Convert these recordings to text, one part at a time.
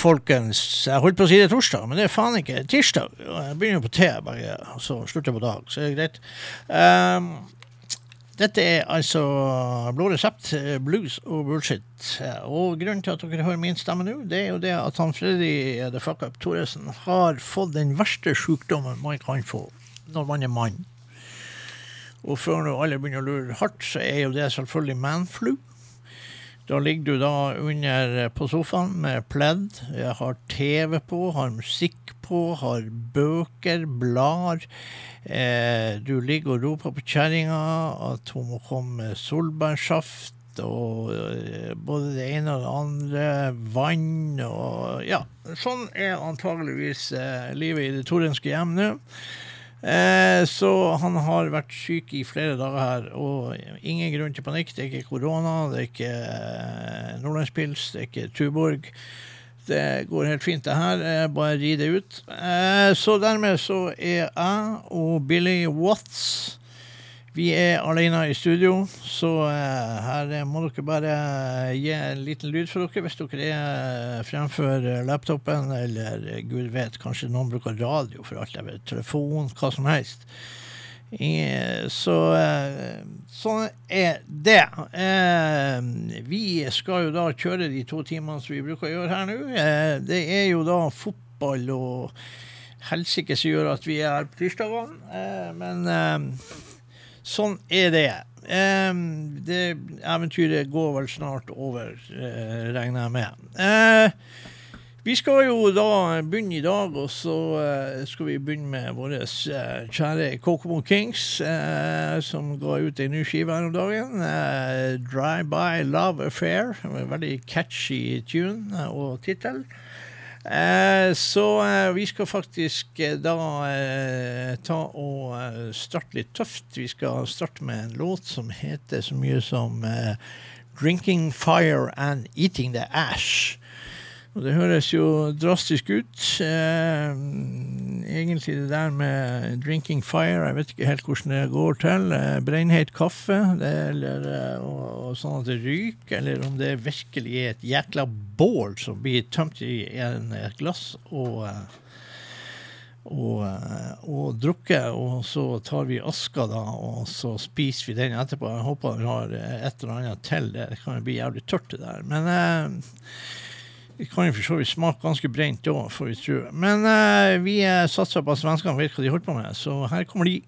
folkens. Jeg holdt på å si det torsdag, men det er faen ikke tirsdag. Jeg begynner på T, bare, og så slutter på dag, så er det greit. Um, dette er altså Blå resept, blues og bullshit. Og grunnen til at dere hører min stemme nå, det er jo det at han Freddy eh, The Fuck Thoresen har fått den verste sykdommen man kan få når man er mann. Og før nå alle begynner å lure hardt, så er jo det selvfølgelig manflu. Da ligger du da under eh, på sofaen med pledd, har TV på, har musikk på, har bøker, blar. Eh, du ligger og roper på kjerringa at hun må komme med solbærsaft og eh, både det ene og det andre, vann og Ja, sånn er antageligvis eh, livet i det torenske hjem nå. Eh, så han har vært syk i flere dager her, og ingen grunn til panikk. Det er ikke korona, det er ikke eh, nordlandspils, det er ikke Tuborg. Det går helt fint, det her. Eh, bare ri det ut. Så dermed så er jeg og Billy Watts vi er alene i studio, så eh, her må dere bare gi en liten lyd for dere hvis dere er fremfor laptopen, eller eh, gud vet, kanskje noen bruker radio for alt vet, telefon, hva som helst. Så eh, sånn er det. Eh, Vi skal jo da kjøre de to timene som vi bruker å gjøre her nå. Eh, Det er jo da fotball og helsike som gjør at vi er her på tirsdagene, eh, men eh, Sånn er det. Um, det eventyret går vel snart over, uh, regner jeg med. Uh, vi skal jo da begynne i dag, og så uh, skal vi begynne med våre uh, kjære Kokomo Kings, uh, som ga ut en ny skive her om dagen. Drive By Love Affair. En Veldig catchy tune og tittel. Eh, så eh, vi skal faktisk eh, da ta og starte litt tøft. Vi skal starte med en låt som heter så mye som 'Drinking Fire and Eating the Ash'. Og det høres jo drastisk ut. Eh, egentlig det der med 'drinking fire', jeg vet ikke helt hvordan det går til. Eh, brennheit kaffe, det, eller eh, og, og sånn at det ryker, eller om det virkelig er et jækla bål som blir tømt i en, et glass og eh, og, eh, og drukket, og så tar vi aska da, og så spiser vi den etterpå. Jeg håper vi har et eller annet til. Det kan jo bli jævlig tørt, det der. Men eh, det kan jo for så vidt smake ganske brent òg, får vi tro. Men uh, vi eh, satser på at svenskene vet hva de holder på med, så her kommer de.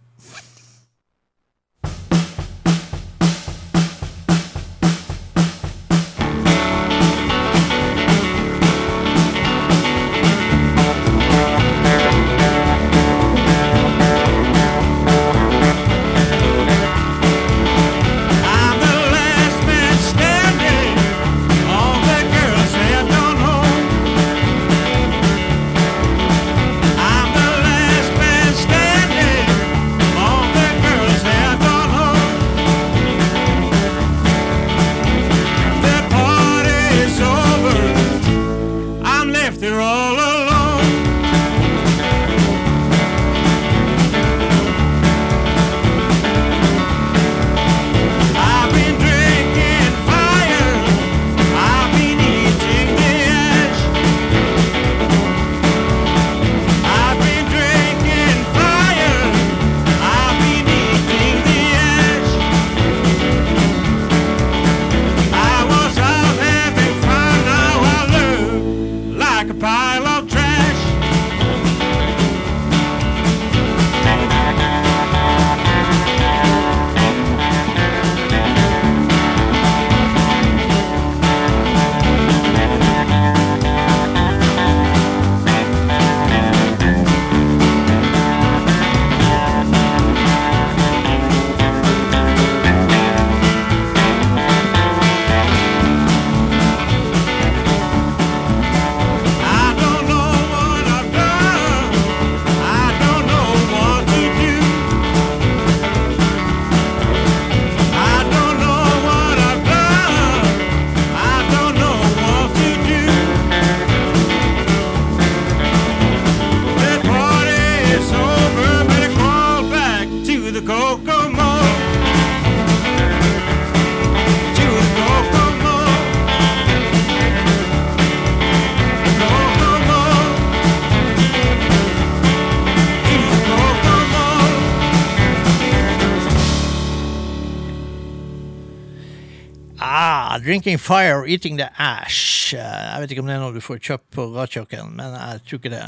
'Drinking Fire, Eating the Ash'. Eh, Jeg vet ikke om det er noe du får kjøpt på gatekjøkken, men jeg tror ikke det.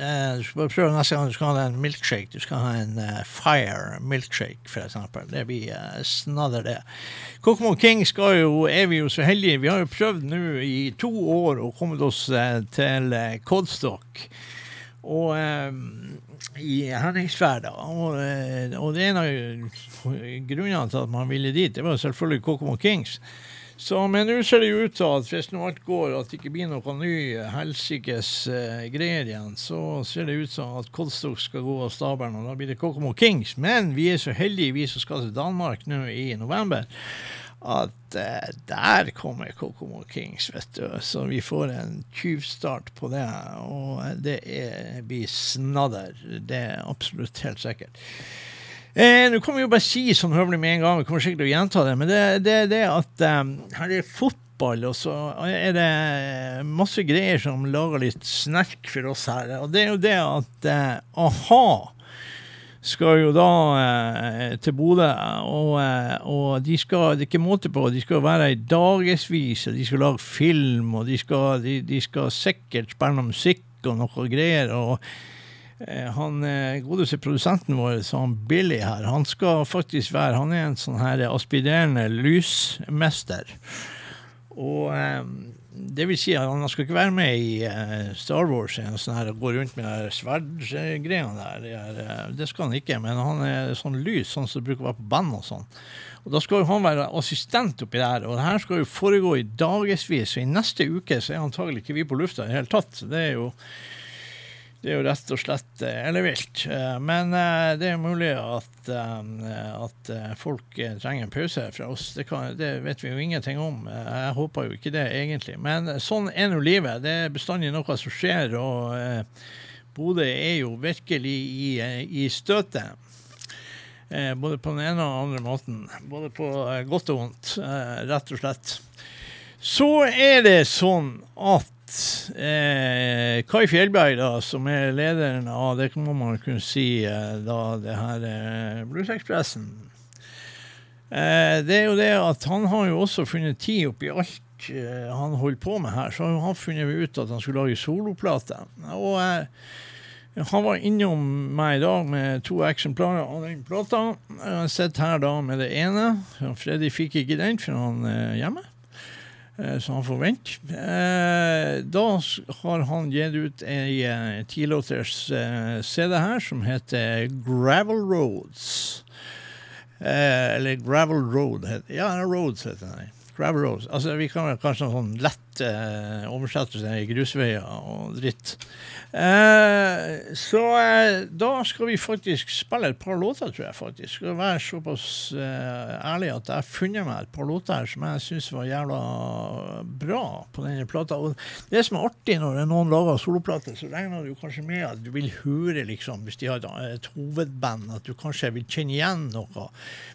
Eh, Du skal prøve neste gang du skal ha en milkshake. Du skal ha en eh, Fire milkshake, for eksempel. Det blir snadder, det. Kokomo King skal jo, er vi jo så heldige. Vi har jo prøvd nå i to år å komme oss til Kodstock. Og i Henningsvær. Og, og det er en av grunnene til at man ville dit, det var selvfølgelig Kokomo Kings. Så, men nå ser det jo ut til at hvis nå alt går, at det ikke blir noe ny helsikes eh, greier igjen, så ser det ut som at Kolstok skal gå av stabelen, og da blir det Kokomo Kings. Men vi er så heldige, vi som skal til Danmark nå i november, at eh, der kommer Kokomo Kings, vet du. Så vi får en tyvstart på det, og det er, blir snadder. Det er absolutt helt sikkert. Eh, Nå kommer vi jo bare si sånn høvelig med en gang, vi kommer sikkert til å gjenta det, men det er det, det at um, her er fotball, og så er det masse greier som lager litt snerk for oss her. Og det er jo det at uh, a-ha skal jo da eh, til Bodø, og, eh, og de skal, det er ikke måte på, de skal være i dagevis, de skal lage film, og de skal, de, de skal sikkert spille musikk og noe greier, og han eh, godeste produsenten vår, så han Billy her, han skal faktisk være, han er en sånn her aspirerende lysmester, og eh, det vil si at han skal ikke være med i eh, Star Wars, en sånn her, gå rundt med sverdgreiene der. Det, eh, skal han ikke, men han er sånn lys, sånn som bruker å være på band og sånn. Og Da skal han være assistent oppi der, og det her skal jo foregå i dagevis. Og i neste uke så er antagelig ikke vi på lufta i det hele tatt. Det er jo det er jo rett og slett eh, ellevilt. Eh, Men eh, det er mulig at, at folk trenger en pause fra oss. Det, kan, det vet vi jo ingenting om. Jeg håper jo ikke det, egentlig. Men sånn er nå livet. Det er bestandig noe som skjer, og Bodø er jo virkelig i, i støtet. Både på den ene og den andre måten. Både på godt og vondt, rett og slett. Så er det sånn at eh, Kai Fjellberg, da, som er lederen av det må man kunne si, eh, da det her eh, Bluesekspressen eh, Det er jo det at han har jo også funnet tid oppi alt eh, han holder på med her. Så har han funnet ut at han skulle lage soloplate. Og eh, han var innom meg i dag med to eksemplarer av den plata. Jeg sett her da med det ene. Freddy fikk ikke den, for han er hjemme. Eh, Så han får vente. Eh, Da har han gitt ut ei eh, tilåters CD her som heter Gravel Roads. Eller Gravel Road heter Ja, Roads heter den. Gravel Roads. Altså, vi kan vel kanskje ha sånn lett dritt. Eh, oversettelse i grusveier og dritt. Eh, så eh, da skal vi faktisk spille et par låter, tror jeg faktisk. Skal være såpass eh, ærlig at jeg har funnet meg et par låter her som jeg syns var jævla bra på denne plata. Og det som er artig når noen lager soloplate, så regner du kanskje med at du vil høre, liksom, hvis de har et hovedband, at du kanskje vil kjenne igjen noe.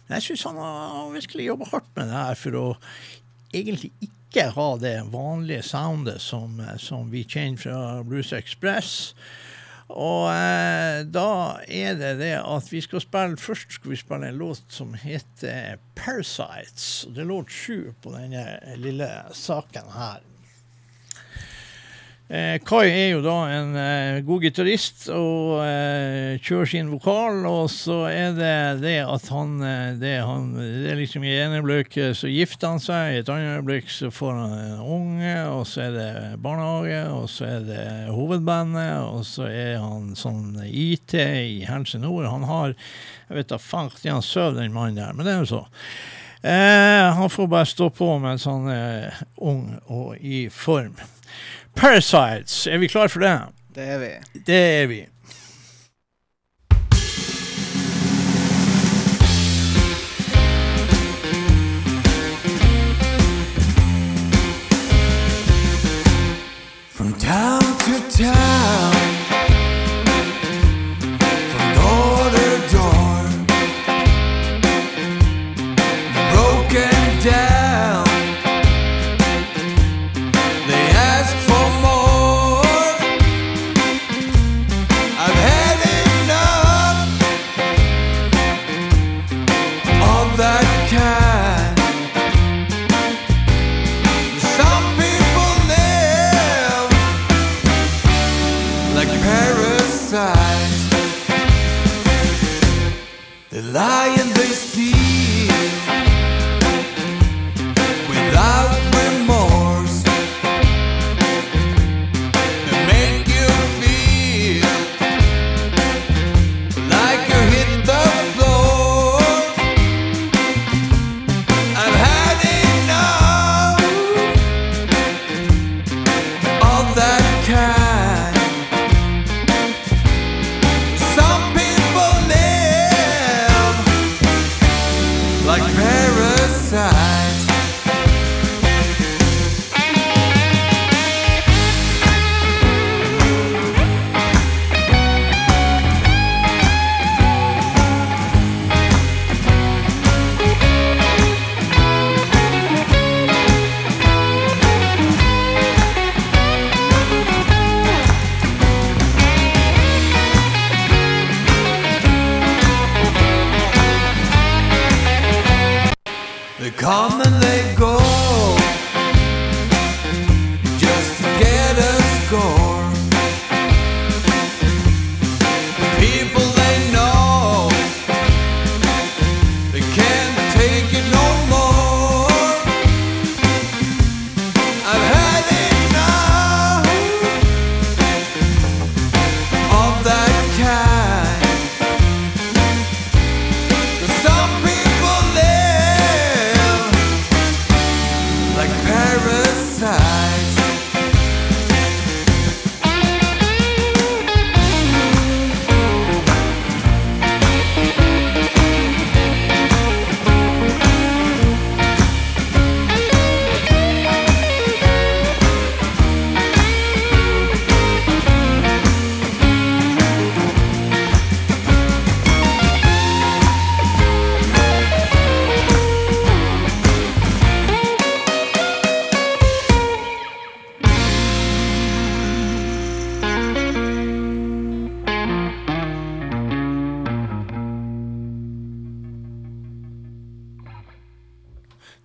Men jeg syns han har virkelig jobba hardt med det her for å egentlig ikke ha det vanlige soundet som, som vi kjenner fra Blues Express. Og eh, da er det det at vi skal spille Først skal vi spille en låt som heter 'Parasites'. Det er låt sju på denne lille saken her. Eh, Kai er jo da en eh, god gitarist og eh, kjører sin vokal, og så er det det at han eh, det, han, det er liksom I ene øyeblikket så gifter han seg, i et annet øyeblikk så får han en unge, og så er det barnehage, og så er det hovedbandet, og så er han sånn IT i Helse Nord. Han har Jeg vet da faen når han sover, den mannen der, men det er jo så. Eh, han får bare stå på med han sånn eh, ung og i form. Parasites, er vi klar for det? Det er vi. Det er vi. From town to town,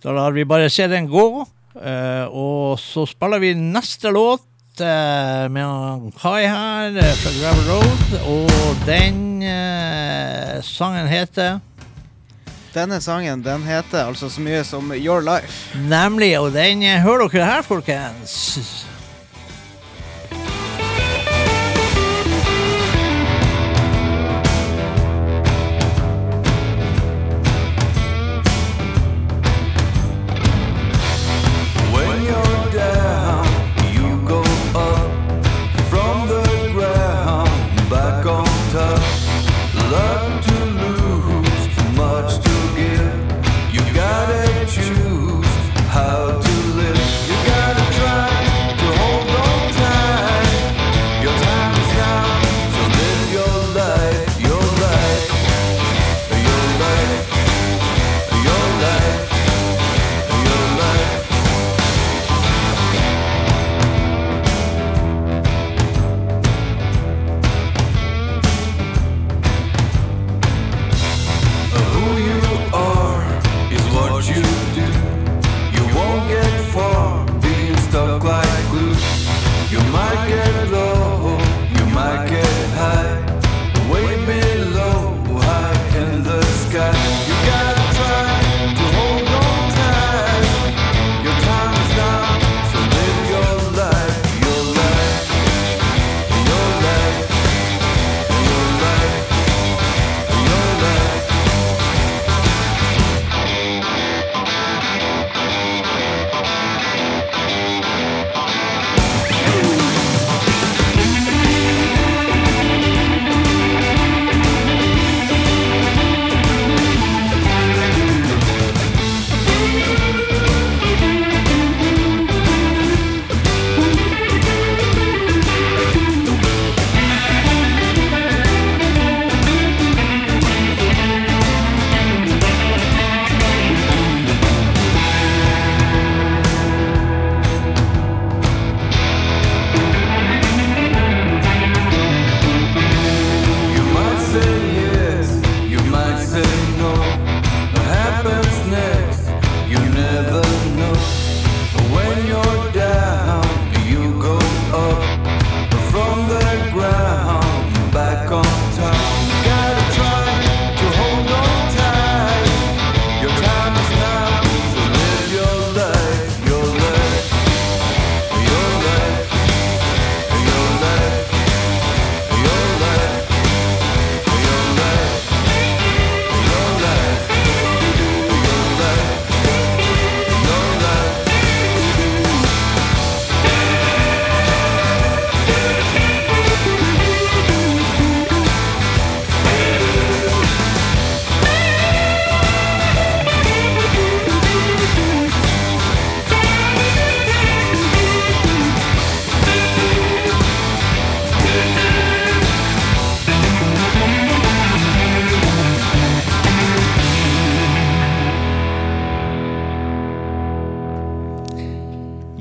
Da lar vi bare se den gå. eh, og så spiller vi neste låt eh, med Kai her eh, fra Gravel Road. Og den sangen heter Denne sangen den heter altså så mye som Your Life. Nemlig, og den hører dere her, folkens.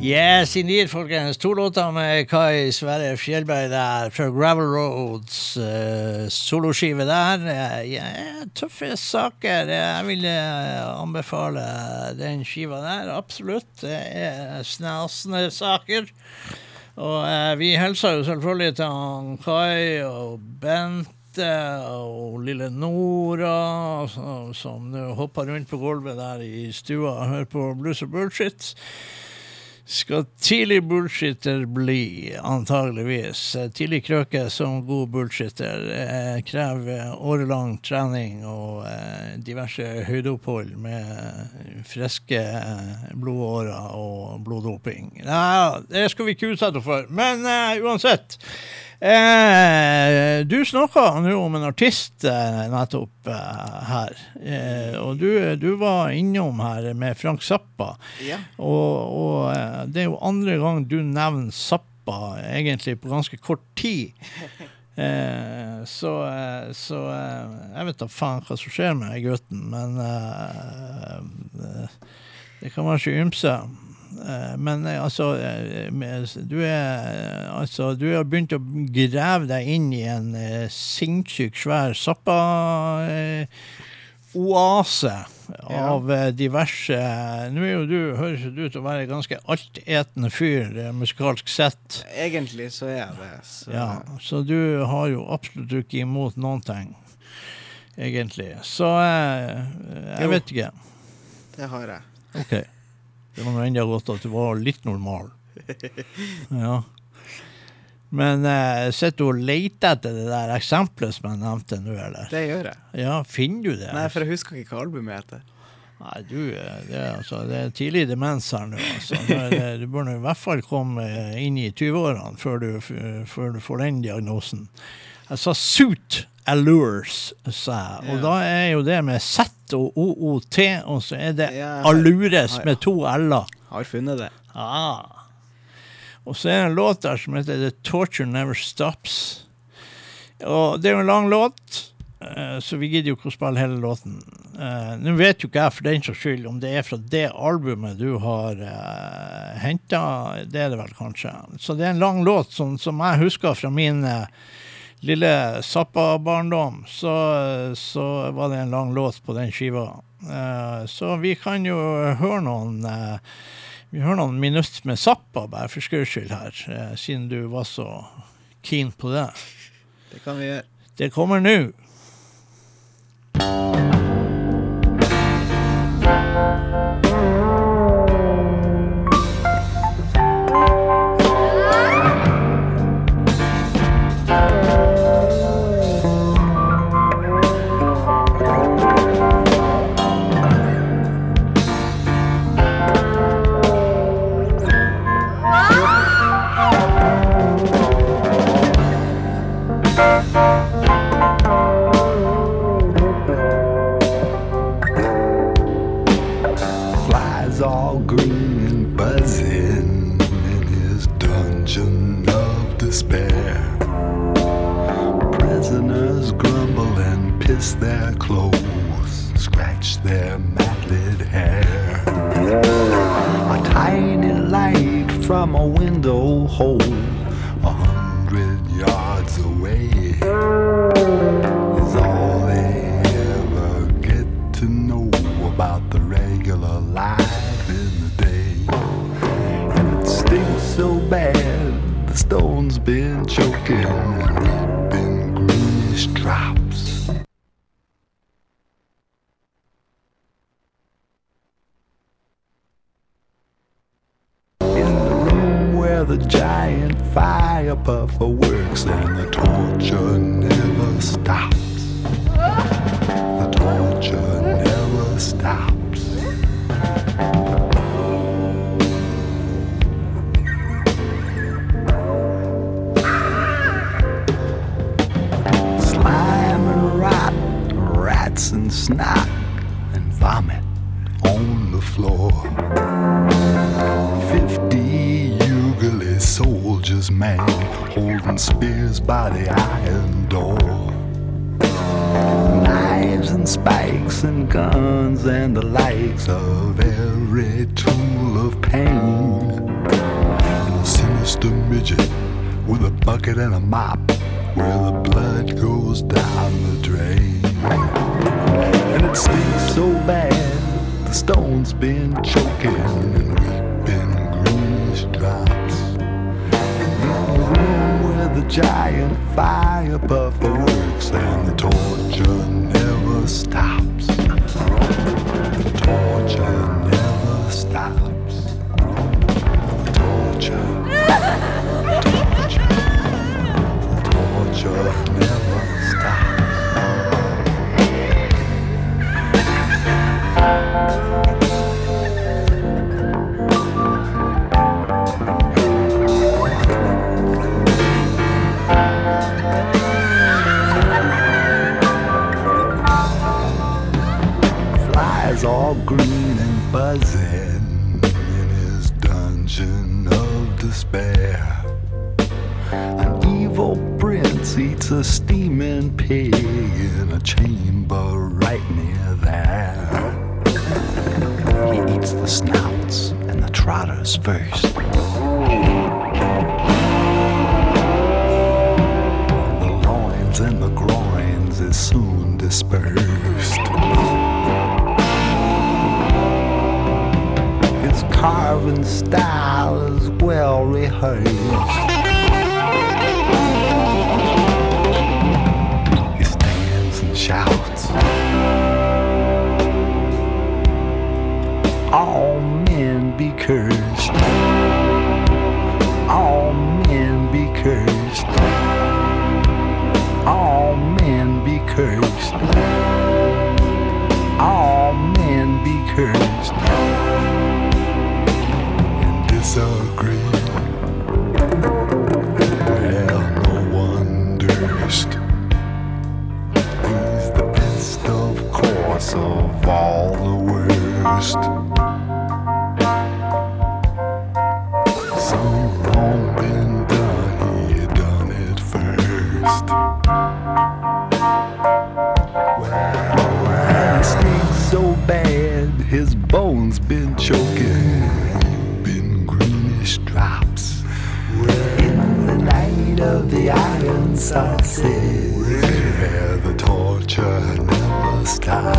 Yes, indeed, folkens. To låter med Kai Sverre Fjellberg der fra Gravel Roads. Uh, soloskive der. Uh, yeah, tøffe saker. Jeg vil uh, anbefale den skiva der, absolutt. Det er snasende saker. Og eh, vi hilser jo selvfølgelig til han Kai og Bente og lille Nora, som, nå hopper rundt på gulvet der i stua og hører på Blues og Bullshit. Skal tidlig bullshitter bli, antageligvis. Tidlig krøke som god bullshitter eh, krever årelang trening og eh, diverse høydeopphold med friske eh, blodårer og bloddoping. Ja, det skal vi ikke utsette for. Men eh, uansett. Eh, du snakka nå om en artist eh, nettopp eh, her. Eh, og du, du var innom her med Frank Zappa. Ja. Og, og eh, det er jo andre gang du nevner Zappa egentlig på ganske kort tid. Eh, så eh, så eh, jeg vet da faen hva som skjer med gutten, men eh, eh, det kan være så ymse. Eh, Men eh, altså, eh, du er altså Du har begynt å grave deg inn i en sinnssykt svær sappa oase av diverse Nå er jo du, høres du ut til å være en ganske altetende fyr musikalsk sett. Egentlig så er jeg det. Så. Ja, så du har jo absolutt ikke imot noen ting, egentlig. Så jeg, jeg vet ikke. Det har jeg. Ok. Det var nå enda godt at du var litt normal. Ja. Men eh, sitter du og leter etter det der eksempelet som jeg nevnte nå, eller? Det gjør jeg. Ja, finner du det? Nei, for jeg husker ikke hva albumet heter. Nei, du, eh, det, altså, det er tidlig demens her nå. Altså. Det, du bør nå i hvert fall komme eh, inn i 20-årene før, du- før du får den diagnosen. Jeg sa suit allures, sa jeg. Og Ja. da er jo det med Z og OOT, og så er det Ja. allures med to l-er. Har funnet det. Ah. Og så er det en låt der som heter The Torture Never Stops. Og det er jo en lang låt, eh, så vi gidder jo ikke å spille hele låten. Eh, Nå vet jo ikke jeg for den saks skyld om det er fra det albumet du har uh, henta. Det er det vel kanskje. Så det er en lang låt som, som jeg husker fra min eh, lille Zappa-barndom. Så, så var det en lang låt på den skiva. Eh, så vi kan jo høre noen eh, vi hører noen minutter med Zappa, bare for skøys skyld her, eh, siden du var så keen på det. Det kan vi gjøre. Det kommer nå. Flies from a window hole, a hundred yards away is all they ever get to know about the regular life in the day. And it stinks so bad, the stone's been choking fire puffer works and the torture never stops. The torture never stops. Slime and rot, rats and snot, soldiers, man, holding spears by the iron door. Knives and spikes and guns and the likes of every tool of pain. And a sinister midget with a bucket and a mop where the blood goes down the drain. And it stinks so bad, the stone's been choking the giant fire buffer works and the torture never stops. The torture buzzing in his dungeon of despair. An evil prince eats a steaming pig in a chamber right near there. He eats the snouts and the trotters first. Never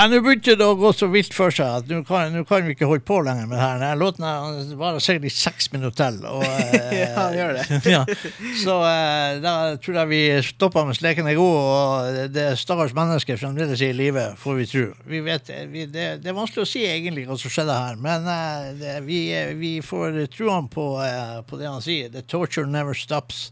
Ja, nå begynte det å gå så vilt for seg at nå kan, kan vi ikke holde på lenger med det her. Denne låten varer sikkert i seks minutter til. Og, eh, Ja, han gjør det. ja. Så eh, da tror jeg vi stopper mens leken er god, og det stakkars mennesket fremdeles er i live, får vi tro. Vi vet, vi, det, det er vanskelig å si egentlig hva som skjedde her, men eh, det, vi, vi får troen på, eh, på det han sier. The torture never stops.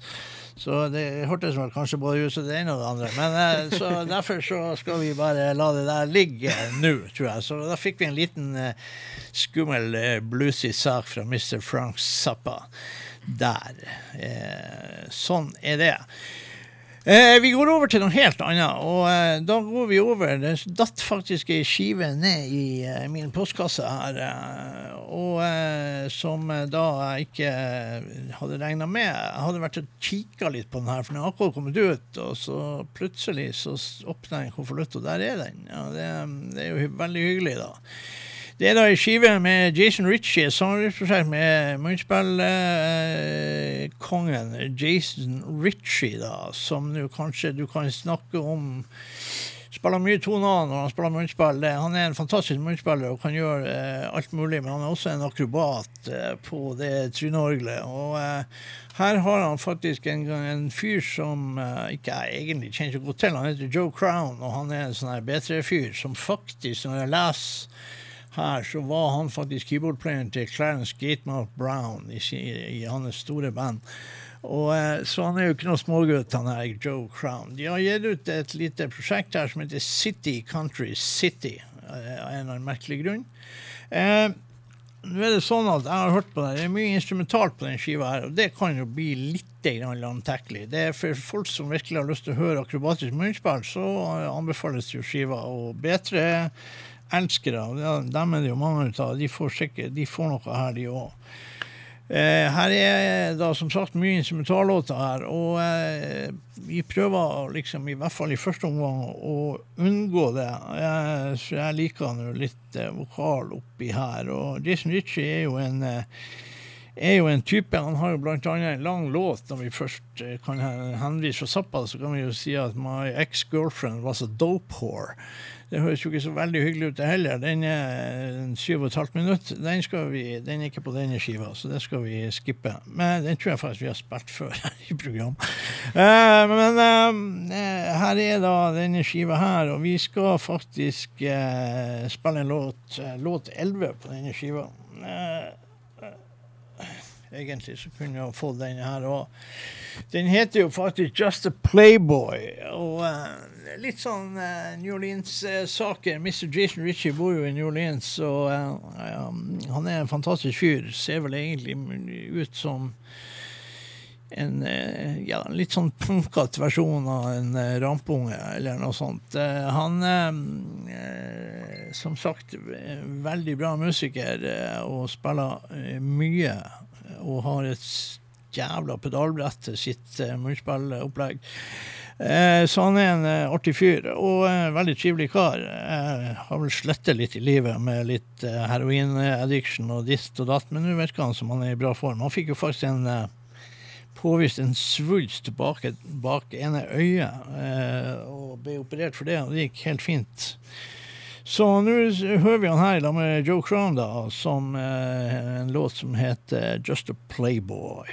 Så det hørtes vel kanskje både ut som det ene og det andre. Men eh, så derfor så skal vi bare la det der ligge nå, tror jeg. Så da fikk vi en liten eh, skummel, eh, bluesy sak fra Mr. Frank Zappa der. Sånn er det. Eh, vi går over til noe helt annet, og eh, da går vi over Det datt faktisk ei skive ned i eh, min postkasse her, eh, og eh, som eh, da jeg ikke hadde regna med. Jeg hadde vært og kikka litt på den her, for den har akkurat kommet ut, og så plutselig så åpner jeg en konvolutt, og der er den. Ja, det, det er jo veldig hyggelig, da. Det er da ei skive med Jason Ritchie, samarbeidsprosjekt med munnspillkongen Jason Ritchie, da, som nå kanskje du kan snakke om Spiller mye toner når han spiller munnspill. Han er en fantastisk munnspiller og kan gjøre eh, alt mulig, men han er også en akrobat eh, på det tryneorgelet. Og eh, her har han faktisk en, en fyr som eh, ikke jeg egentlig kjenner så godt til. Han heter Joe Crown, og han er en sånn her B3-fyr som faktisk, når jeg leser her, så var han faktisk keyboardplayeren til Clarence Gatemouth Brown i, si- i hans store band. Og, eh, så han er jo ikke noe smågutt, han her Joe Crown. De har gitt ut et lite prosjekt her som heter City Country City, eh, av en eller annen merkelig grunn. Eh, nå er det sånn at jeg har hørt på det. Det er mye instrumentalt på den skiva her, og det kan jo bli litt langtekkelig. Det er for folk som virkelig har lyst til å høre akrobatisk munnspill, så anbefales jo skiva. Og B3 elskere, ja, dem er det jo mange av, de får, sikkert, de får noe her, de òg. Eh, her er da som sagt mye instrumentallåter her, og eh, vi prøver liksom, i hvert fall i første omgang å unngå det. Eh, så jeg liker nå litt eh, vokal oppi her. Og Jason Ritchie er jo en eh, er jo en type, Han har jo annet en lang låt. Når vi først eh, kan hen- henvise fra Zappa, så kan vi jo si at 'My ex-girlfriend was a dope whore'. Det høres jo ikke så veldig hyggelig ut, det heller. Den er en syv og et halvt minutt. Den, skal vi, den er ikke på denne skiva, så det skal vi skippe. Men den tror jeg faktisk vi har spilt før i program. Uh, men uh, her er da denne skiva her, og vi skal faktisk uh, spille en låt, låt 11 på denne skiva. Egentlig så kunne jeg fått denne her òg. Den heter jo faktisk Just a Playboy. Og litt sånn uh, New Orleans-saker. Mr. Jason Ritchie bor jo i New Orleans, og um, han er en fantastisk fyr. Ser vel egentlig ut som en eh, ja, litt sånn punkete versjon av en rampunge, eller noe sånt. Han eh, som sagt veldig bra musiker og spiller mye. Og har et jævla pedalbrett til sitt munnspillopplegg. Eh, så han er en eh, artig fyr, og eh, veldig trivelig kar. Eh, har vel slettet litt i livet med litt eh, heroin-addiction og dist og datt, men nå virker han som han er i bra form. Han fikk jo faktisk en påvist en svulst bak, bak ene øyet, og ble operert for det, og det gikk helt fint. Så nå hører vi han her sammen med Joe Crown, da, som en låt som heter Just a Playboy.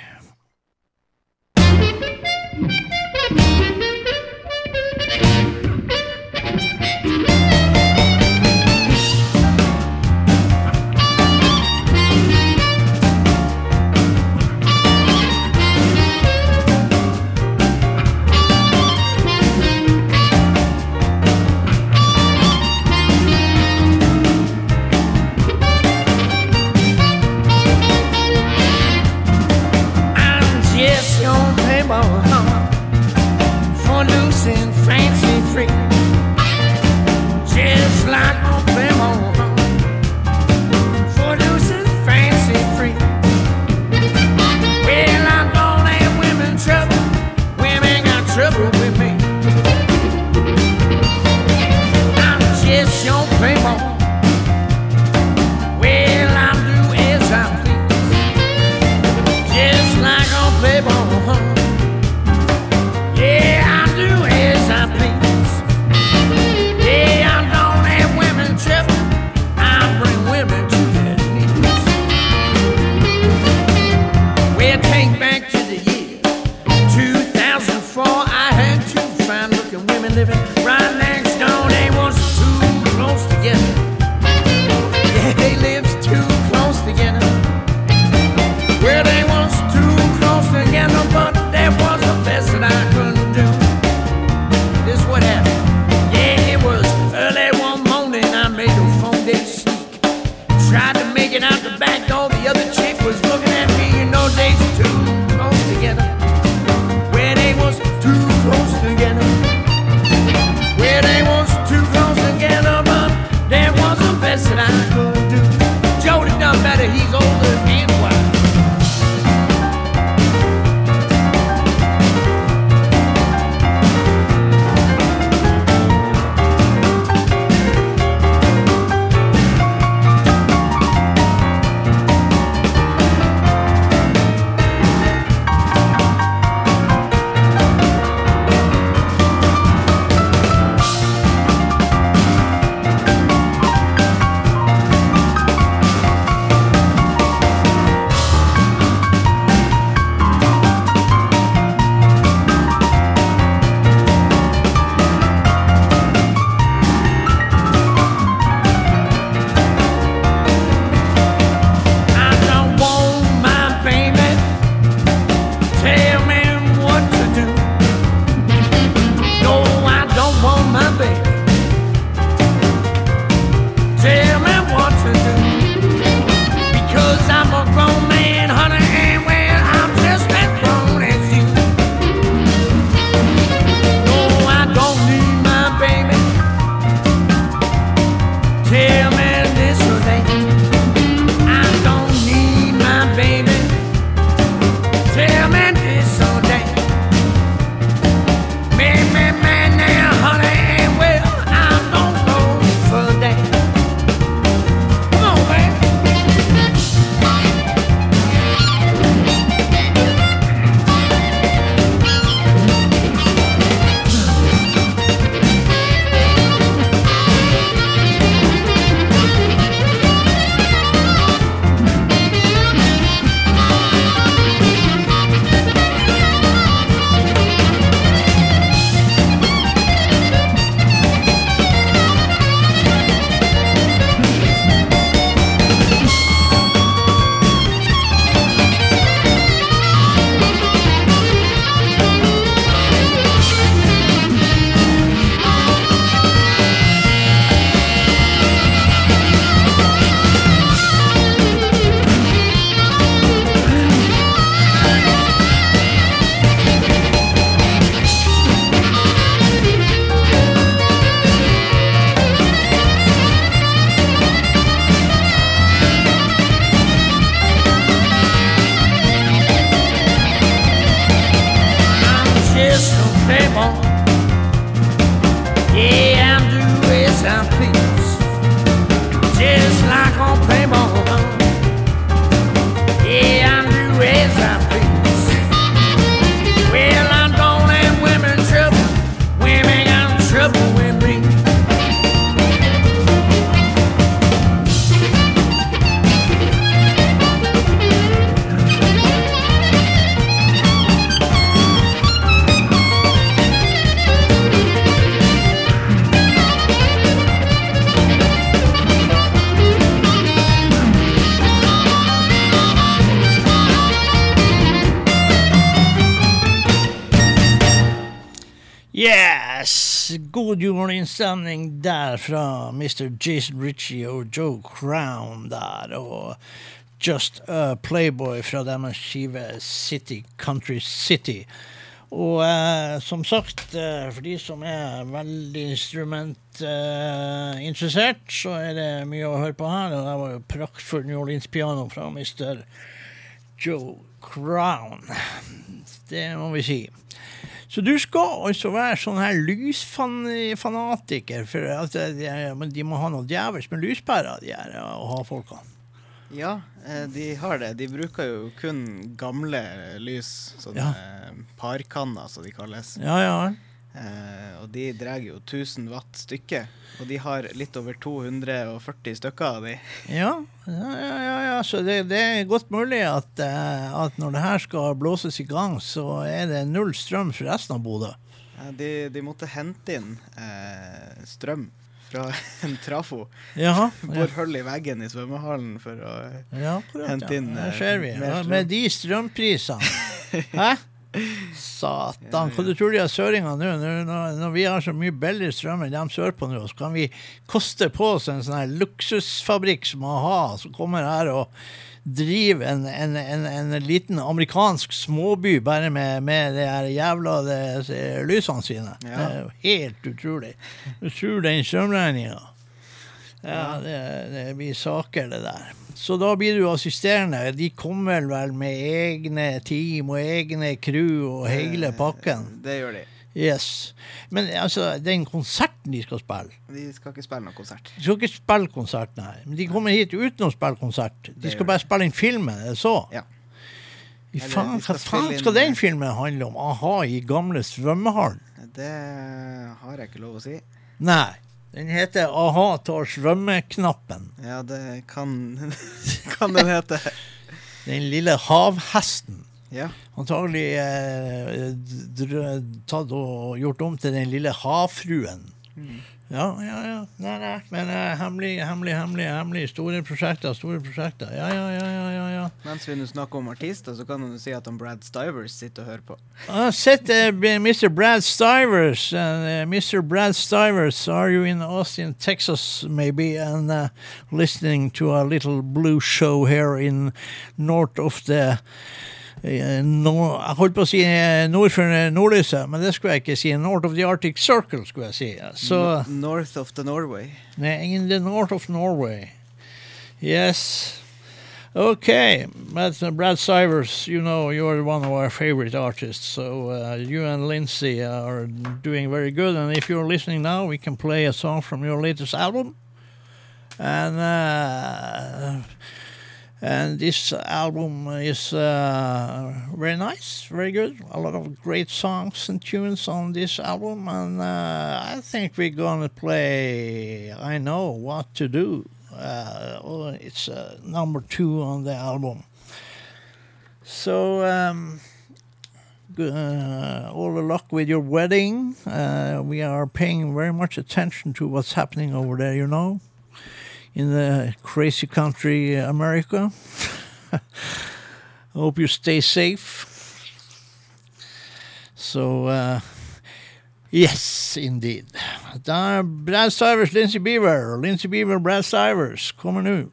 Juleinnstemning der fra Mr. Jason Ritchie og Joe Crown der. Og Just a Playboy fra deres skive City Country City. Og eh, som sagt, eh, for de som er veldig instrumentinteressert, så er det mye å høre på her. Og det var jo praktfull New Orleans-piano fra Mr. Joe Crown. Det må vi si. Så du skal altså være sånn her lysfanatiker, for at de, de må ha noe djevelsk med lyspærer, de her ha-folka. Ja, eh, de har det. De bruker jo kun gamle lys, sånne Ja. eh, parkanner, som de kalles. Ja, ja. Eh, og de drar jo 1000 watt stykket. Og de har litt over 240 stykker av de. Ja, ja, ja, ja. Så det, det er godt mulig at, eh, at når det her skal blåses i gang, så er det null strøm for resten av Bodø. De, de måtte hente inn eh, strøm fra en trafo. Jaha. Bor hull i veggen i svømmehallen for å Ja, akkurat. hente inn, ja. Eh, ser vi. Med de strømprisene. Hæ? Satan. Hva du tror de har søringer nå? Når, når, når vi har så mye billigere strøm enn de sørpå nå, så kan vi koste på oss en sånn her luksusfabrikk som a-ha, som kommer her og driver en, en, en, en liten amerikansk småby bare med, med de her jævla de, de, lysene sine. Ja. Det er jo helt utrolig. Du tror den strømregninga. Ja, det, det blir saker, det der. Så da blir du assisterende. De kommer vel med egne team og egne crew og hele pakken. Det gjør de. Yes. Men altså, den konserten de skal spille De skal ikke spille noen konsert. De skal ikke spille konsert, nei. Men de kommer hit uten å spille konsert. De skal bare spille inn filmen, så? Ja. I faen, hva faen skal inn- den filmen handle om? Aha, i gamle svømmehallen? Det har jeg ikke lov å si. Nei. Den heter Aha tar svømmeknappen. Ja, det kan, kan den hete. Den lille havhesten. Ja. Antagelig eh, tatt og gjort om til den lille havfruen. Ja, ja, ja. Nei, nei. Men uh, hemmelig, hemmelig, hemmelig, hemmelig. Store prosjekter, store prosjekter. Ja, ja, ja, ja, ja, ja. Mens vi nå snakker om artister, så kan du si at han Brad Stivers sitter og hører på. I sett uh, Mr. Brad Stivers. And, uh, Mr. Brad Stivers, are you in Austin, Texas, maybe, and uh, listening to a little blue show here in north of the eh, Jeg holdt på å si eh, nord for eh, nordlyset, men det skulle jeg ikke si. North of the Arctic Circle, skulle jeg si. Så North of the Norway. Nei, in the north of Norway. Yes. Okay, but uh, Brad Sivers, you know you're one of our favorite artists, so uh, you and Lindsay are doing very good. And if you're listening now, we can play a song from your latest album. And uh, and this album is uh, very nice, very good. A lot of great songs and tunes on this album, and uh, I think we're gonna play "I Know What to Do." Uh, oh, it's uh, number two on the album. So. Um, uh, all the luck with your wedding. Uh, we are paying very much attention to what's happening over there, you know, in the crazy country uh, America. Hope you stay safe. So, uh, yes, indeed. Brad Stivers, Lindsey Beaver. Lindsey Beaver, Brad Stivers kommer nå.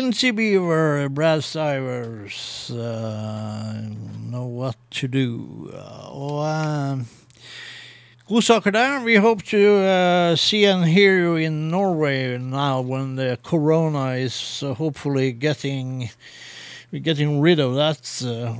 Lindsey Beaver, Brad Stivers, uh, Know What To Do. Og uh, godsaker der. We hope to uh, see and hear you in Norway now when the corona is uh, hopefully getting getting rid of that uh,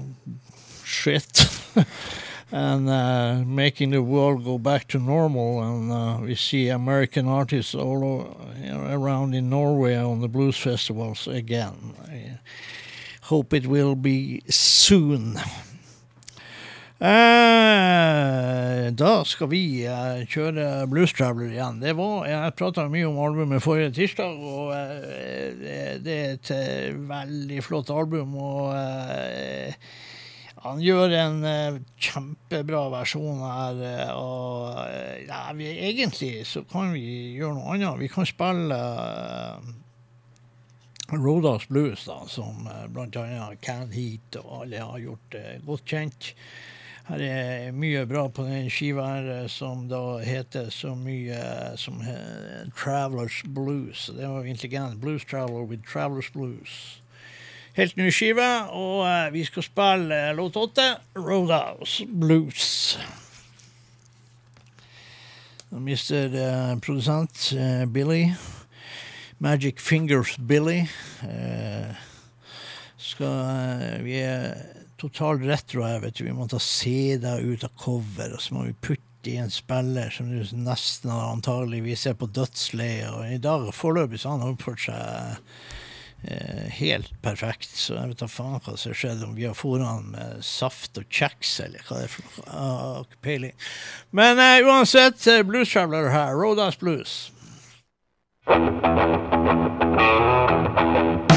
shit and uh, making the world go back to normal. And uh, we see American artists all over, around in Norway on the blues festivals again. I hope it will be soon. Eh, da skal vi eh, kjøre Blues Traveler igjen. Det var, jeg prata mye om albumet forrige tirsdag, og eh, det, det er et eh, veldig flott album. Og eh, han gjør en eh, kjempebra versjon her. eh, og eh, ja, vi, egentlig så kan vi gjøre noe annet. Vi kan spille eh, Rodas Blues, da, som eh, annet Can Heat og alle har gjort eh, godt kjent. Her er mye bra på den skiva her, som da heter så mye som he, Travelers Blues. Det var intelligent. Blues Traveler with Travelers Blues. Helt ny skive, og eh, vi skal spille eh, låt åtte, Roadhouse Blues. Nå mister uh, produsent uh, Billy. Magic Fingers Billy. Uh, skal, vi er totalt retro her, vet du. Vi må ta CD-er ut av cover, og så må vi putte i en spiller som du nesten antageligvis er på dødsleiet. Og i dag foreløpig så har han oppført seg helt perfekt. Så jeg vet da faen hva som skjedde, om vi har fôret han med saft og kjeks, eller hva det er for noe. Ikke peiling. Men uh, uansett, eh, Blues Traveler her. Rodas Blues. Keep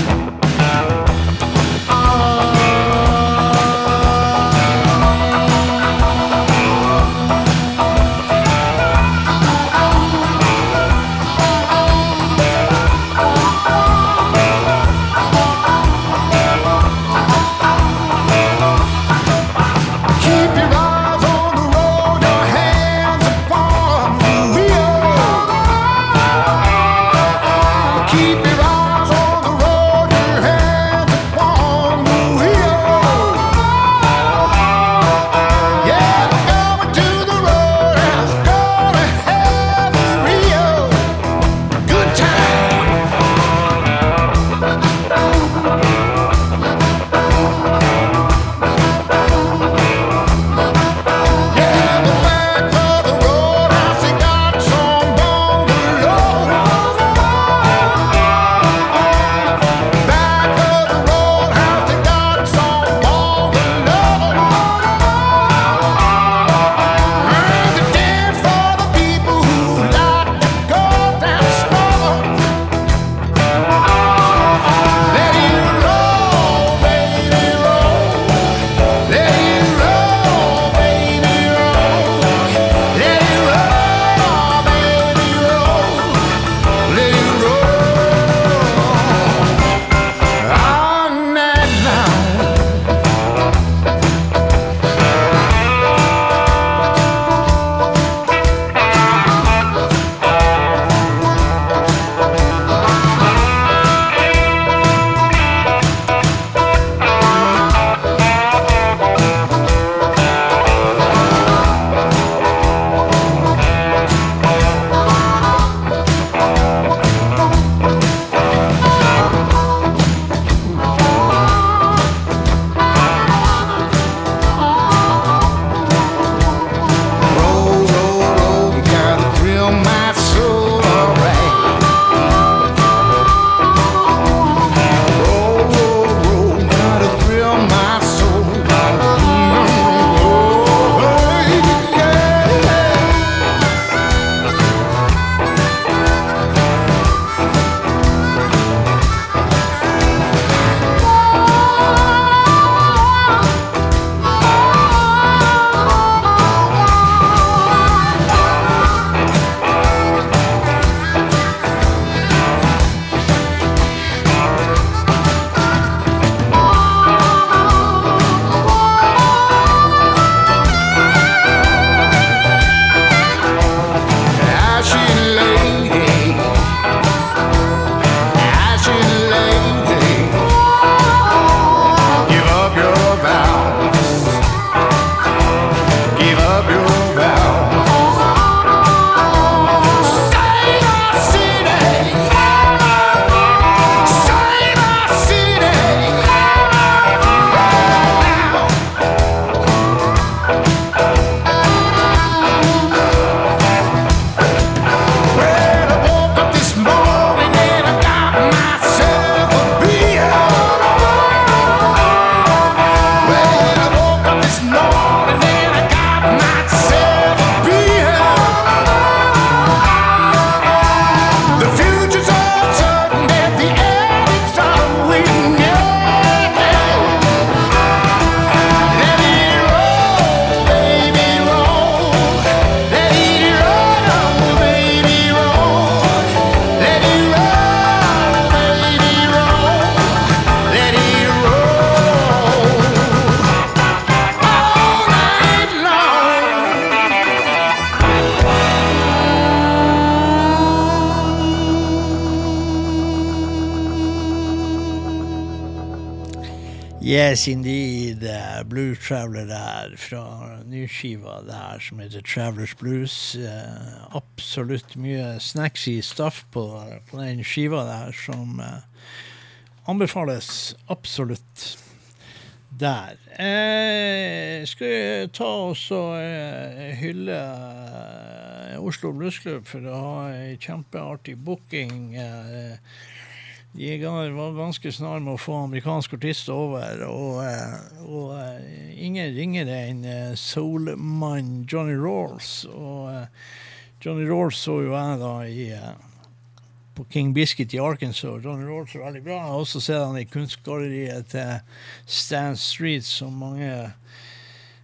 Yes Indeed, Blue Traveler der, fra nyskiva der som heter Travelers Blues. Eh, absolutt mye snacksy stuff på, på den skiva der som eh, anbefales absolutt der. Eh, skal vi ta oss og eh, hylle Oslo Bluesklubb for å ha ei kjempeartig booking. Jeger var ganske snar med å få amerikansk artist over. Og, eh, og eh, ingen ringere enn eh, soulmann Johnny Rawls. Og Johnny Rawls så jo jeg da i, på King Biscuit i Arkansas. Johnny Rawls er veldig bra. Jeg har også sett han i kunstgalleriet til Stan Street, som mange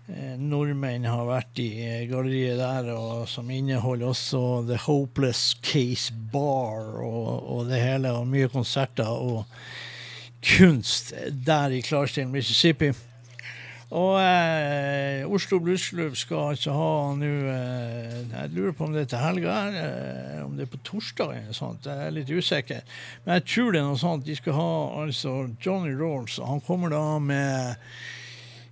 Eh, nordmenn har vært i eh, galleriet der, og som inneholder også The Hopeless Case Bar og, og det hele, og mye konserter og kunst der i Clarksdale, Mississippi. Og eh, Oslo Bluesklubb skal altså ha nå eh, Jeg lurer på om det er til helga, eh, om det er på torsdag eller noe sånt. Jeg er litt usikker. Men jeg tror det er noe sånt. De skal ha altså Johnny Rolls, og han kommer da med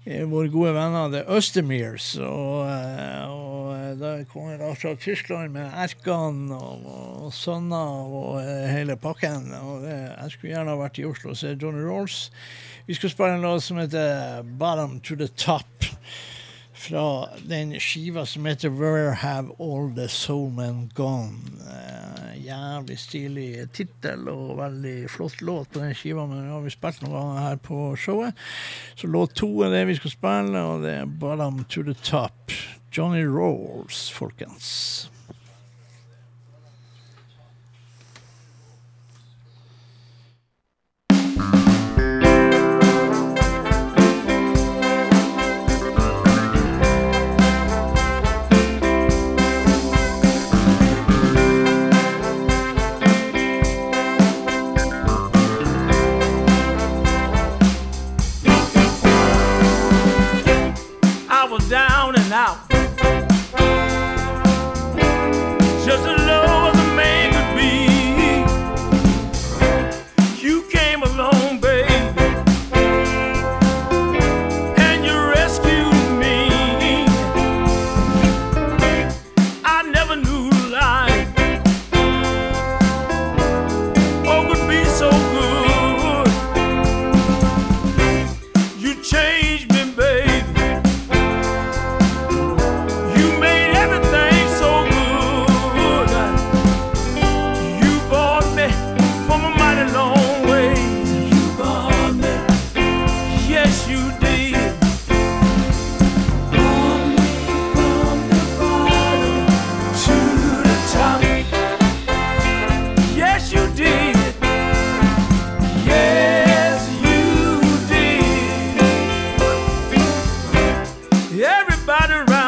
våre gode venner The Østermeers. Og, eh, og eh, da kommer da fra Tyskland med Erkan og, og sønner og eh, hele pakken. Og det, jeg skulle gjerne ha vært i Oslo og sett Johnny Rolls. Vi skal spille en låt som heter 'Bottom to the Top'. Fra den skiva som heter 'Where Have All The Soulmen Gone'. Jævlig stilig tittel og veldig flott låt på den skiva, men vi har vi spilt noen ganger her på showet. Så låt to er det vi skal spille, og det er 'Bottom to the Top'. Johnny Rolls, folkens. ride around.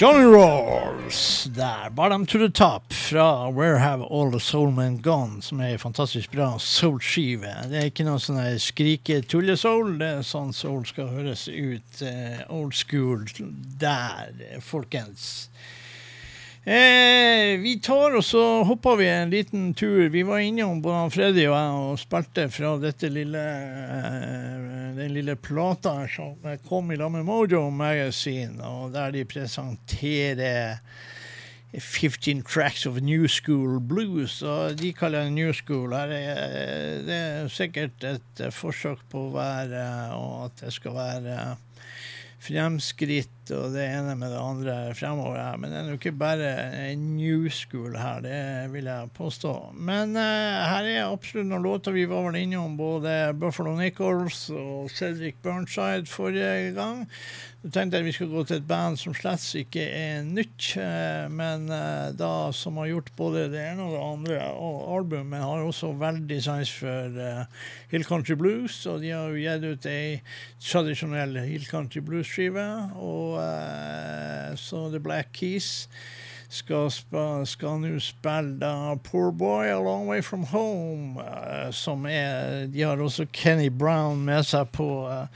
Johnny Rolls der. Bottom to the top fra Where Have All the Soul Men Gone, som er en fantastisk bra soul-skive. Det er ikke noe sånn skrike-tulle-soul, det er sånn soul skal høres ut. eh, old school der, folkens. Eh, vi tar og så hopper vi en liten tur. Vi var innom både Freddy og jeg og spilte fra dette lille plata som kom i lag med Mojo Magazine, og der de presenterer 15 tracks of New School Blues, og de kaller det New School. Her er, det er sikkert et forsøk på å være Og at det skal være fremskritt og det ene med det andre fremover her. Men det er jo ikke bare new school her, det vil jeg påstå. Men eh, her er absolutt noen låter vi var vel innom, både Buffalo Nichols og Cedric Burnside forrige gang. Jeg tenkte jeg vi skulle gå til et band som slett ikke er nytt, eh, men eh, da som har gjort både det ene og det andre. Og albumet har også veldig sans for eh, Hill Country Blues, og de har jo gitt ut ei tradisjonell Hill Country Blues-skive. Og så The Black Keys skal, skal nå spille da Poor Boy A Long Way From Home, eh, som er De har også Kenny Brown med seg på eh,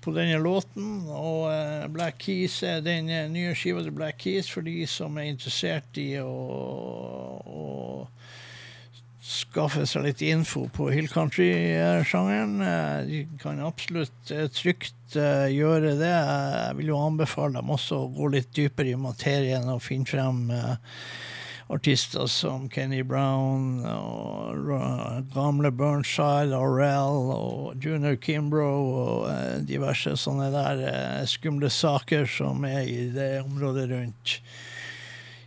på denne låten. Og eh, Black Keys er den eh, nye skiva til Black Keys for de som er interessert i å, å skaffe seg litt info på Hill Country-sjangeren. Eh, De kan absolutt eh, trygt eh, gjøre det. Jeg vil jo anbefale dem også å gå litt dypere i materien og finne frem artister som Kenny Brown og gamle Burnside, Aurel og Junior Kimbrough og diverse sånne der skumle saker som er i det området rundt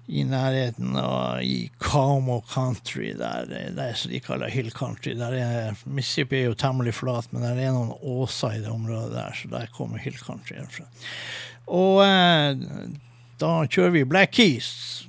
i nærheten og i Como Country, der, der de kaller Hill Country. Der er, Mississippi er jo temmelig flat, men der er noen åser i det området der, så der kommer Hill Country. Og eh, da kjører vi Black Keys.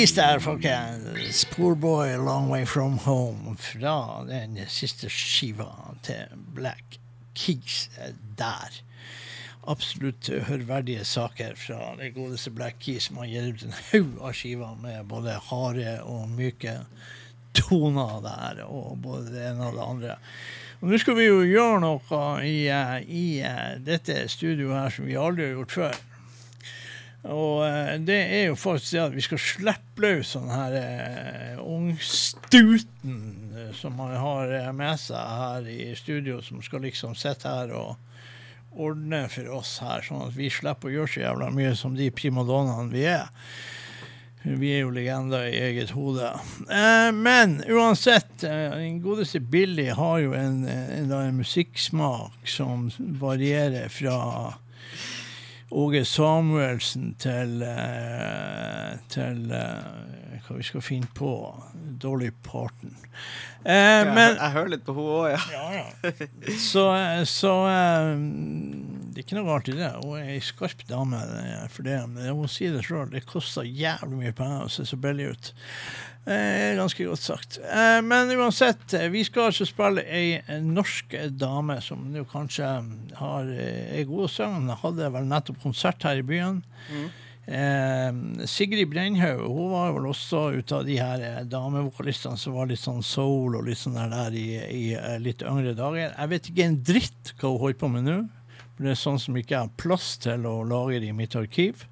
Yes, der, folkens. Poor Boy, Long Way From Home. Fra den siste skiva til Black Keys der. Absolutt hørverdige saker fra det godeste Black Keys, som har gitt ut en haug av skiver med både harde og myke toner der, og både det ene og det andre. Og nå skal vi jo gjøre noe i, i dette studioet her som vi aldri har gjort før. Og eh, det er jo faktisk det at vi skal slippe løs sånn her uh, ungstuten eh, som man har med seg her i studio, som skal liksom sitte her og ordne for oss her, sånn at vi slipper å gjøre så jævla mye som de primadonnaene vi er. Vi er jo legender i eget hode. Eh, men uansett, eh, den godeste Billy har jo en, en, en musikksmak som varierer fra Åge Samuelsen til, eh, til eh, hva vi skal finne på. Dolly Parton. Eh, Jeg, men jeg hører litt på henne òg, ja. ja, ja. Så, så eh, det er ikke noe galt i det. Hun er ei skarp dame for det. Men hun sier det sjøl, det koster jævlig mye penger å se så billig ut. Eh, ganske godt sagt. Eh, men uansett, eh, vi skal altså spille ei eh, norsk dame som nå kanskje har eh, ei god sang. Hadde vel nettopp konsert her i byen. Eh, Sigrid Brennhaug hun var vel også ut av de her damevokalistene som var litt sånn soul og litt sånn der, der i, i litt yngre dager. Jeg vet ikke en dritt hva hun holder på med nå. Det er sånn som ikke har plass til å lage det i mitt arkiv.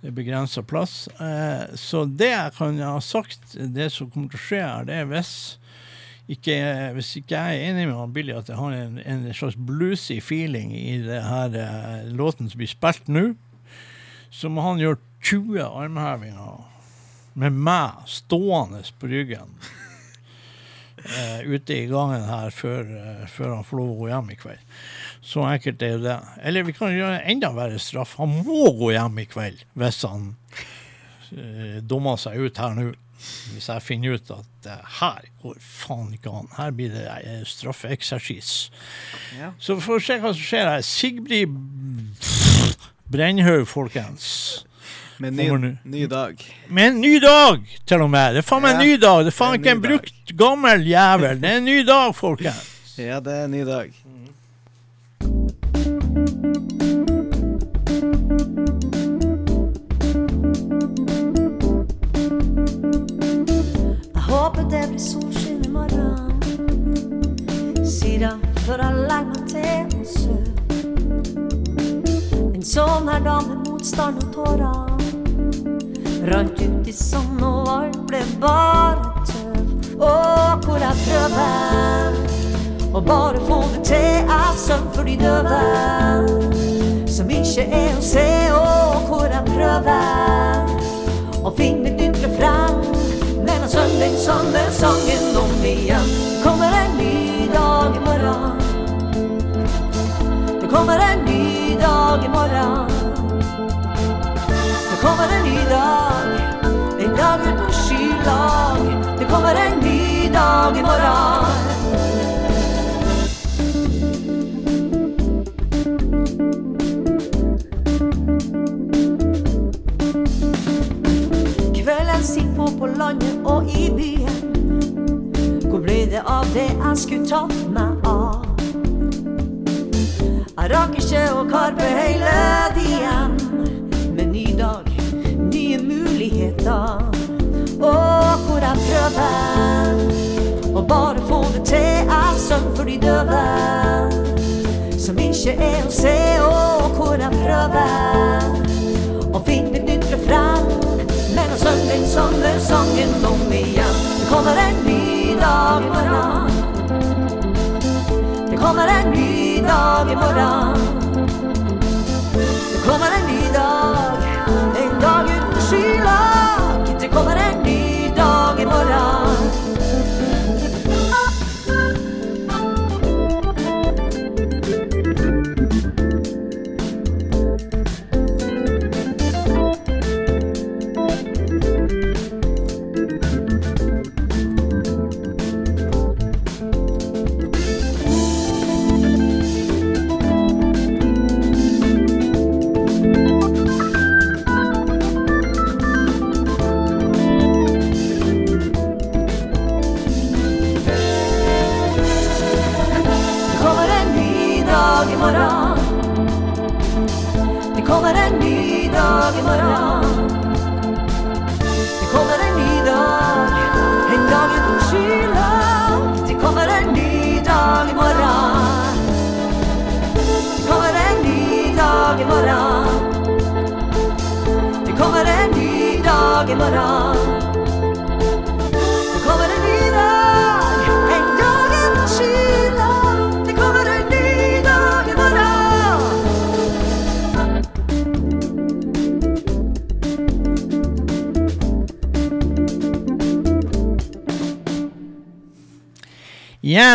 Det er begrensa plass. Eh, så det jeg kan ha sagt, det som kommer til å skje det er hvis ikke, hvis ikke jeg er enig med Billy at jeg har en, en slags bluesy feeling i det her eh, låten som blir spilt nå, så må han gjøre 20 armhevinger med meg stående på ryggen uh, ute i gangen her før, uh, før han får lov å gå hjem i kveld. Så enkelt er jo det. Eller vi kan gjøre enda verre straff. Han må gå hjem i kveld hvis han eh, dummer seg ut her nå. Hvis jeg finner ut at eh, her går faen ikke an. Her blir det eh, straffeeksersis. Ja. Så vi får se hva som skjer her. Sigbrid Brennhaug, folkens. Med ny, ny dag. Med en ny dag, til og med. Det er faen meg en ny dag. Det er faen en ikke en brukt, gammel jævel. Det er en ny dag, folkens. Ja, det er en ny dag. Blir solskinn i morgen. Han før jeg legger til å sove. En sånn her dag med motstand og tårer. Rant ut i sand, og alt ble bare tøv. Å, hvor jeg prøver å bare få det til. Jeg søvn for de døve som ikke er å se. Å, hvor jeg prøver å finne mitt ytre refreng. Men jeg synger er sangen om igjen. Kommer en ny dag i morgen. Det kommer en ny dag i morgen. Det kommer en ny dag, en dag uten skylag. Det kommer en ny dag i morgen. På landet og i byen. Hvor ble det av det jeg skulle tatt meg av? Jeg rakk ikke å karpe hele tiden. Med ny dag, nye muligheter. Og hvor jeg prøver å bare få det til. Jeg synger for de døve som ikke er å se. Og hvor jeg prøver å finne. Synger den samme sangen om igjen. Det kommer en ny dag i morgen. Det kommer en ny dag i morgen. Det kommer en ny dag, en dag uten skylag.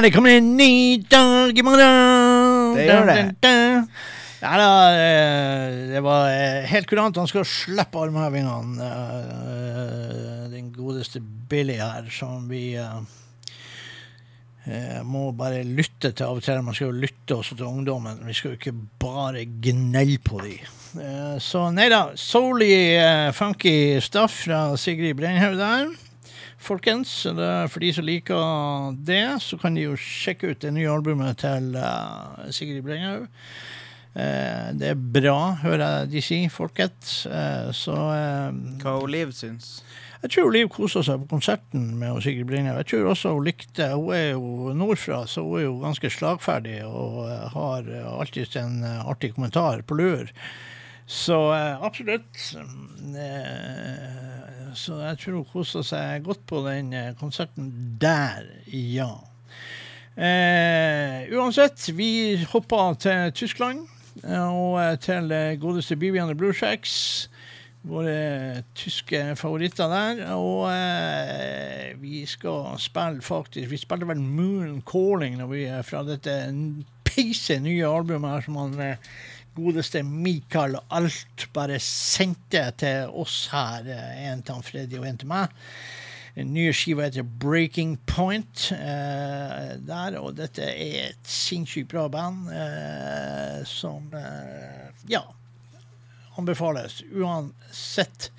Det kommer en ny dag i morgen! Det gjør det. Ja da, eh, det var eh, helt kurant. Han skal slippe armhevingene. eh, Den godeste Billy her, som vi må bare lytte til av og til. Man skal jo lytte også til ungdommen. Vi skal jo ikke bare gnelle på de. Eh, Så nei da. Eh, funky stuff fra Sigrid Brennhaug der. Folkens, for de som liker det, så kan de jo sjekke ut det nye albumet til eh, Sigrid Brennhaug. Eh, det er bra, hører jeg de si, folket. Eh, så Hva Oliv syns. jeg tror Liv kosa seg på konserten med Sigrid Brennhaug. Jeg tror også hun likte Hun er jo nordfra, så hun er jo ganske slagferdig og har alltid en artig kommentar på lur. Så eh, absolutt. Eh, så jeg tror hun kosa seg godt på den eh, konserten der, ja. Eh, uansett, vi hoppa til Tyskland og til godeste Bibiane Blue Shacks. Våre tyske favoritter der. Og eh, vi skal spille faktisk Vi spilte vel Moon Calling når vi fra dette peise nye albumet her som han godeste Mikael Alt bare sendte til oss her. eh, En til Freddy og en til meg. Den nye skiva heter Breaking Point. Eh, der, og dette er et sinnssykt bra band eh, som eh, Ja. Anbefales uansett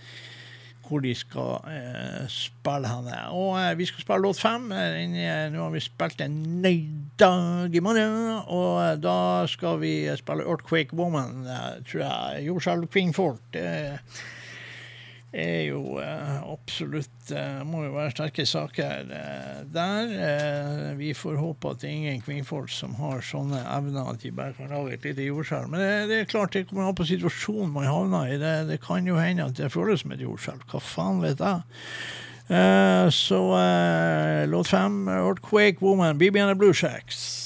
hvor de skal eh, spille henne. Og eh, vi skal spille låt fem. Eh, eh, Nå har vi spilt en ny dag i morgen, og eh, da skal vi spille Earthquake Woman, eh, tror jeg. Jordskjelv Kvinnfolk. Det er jo eh, absolutt eh, Må jo være sterke saker eh, der. Vi får håpe at det er ingen kvinnfolk som har sånne evner at de bare kan lage et lite jordskjelv. Men det, det er klart det kommer an på situasjonen man havner i. Det, det kan jo hende at det føles som et jordskjelv. Hva faen vet jeg? Uh, så uh, låt fem, Earthquake Woman, BB and the Blue Shacks.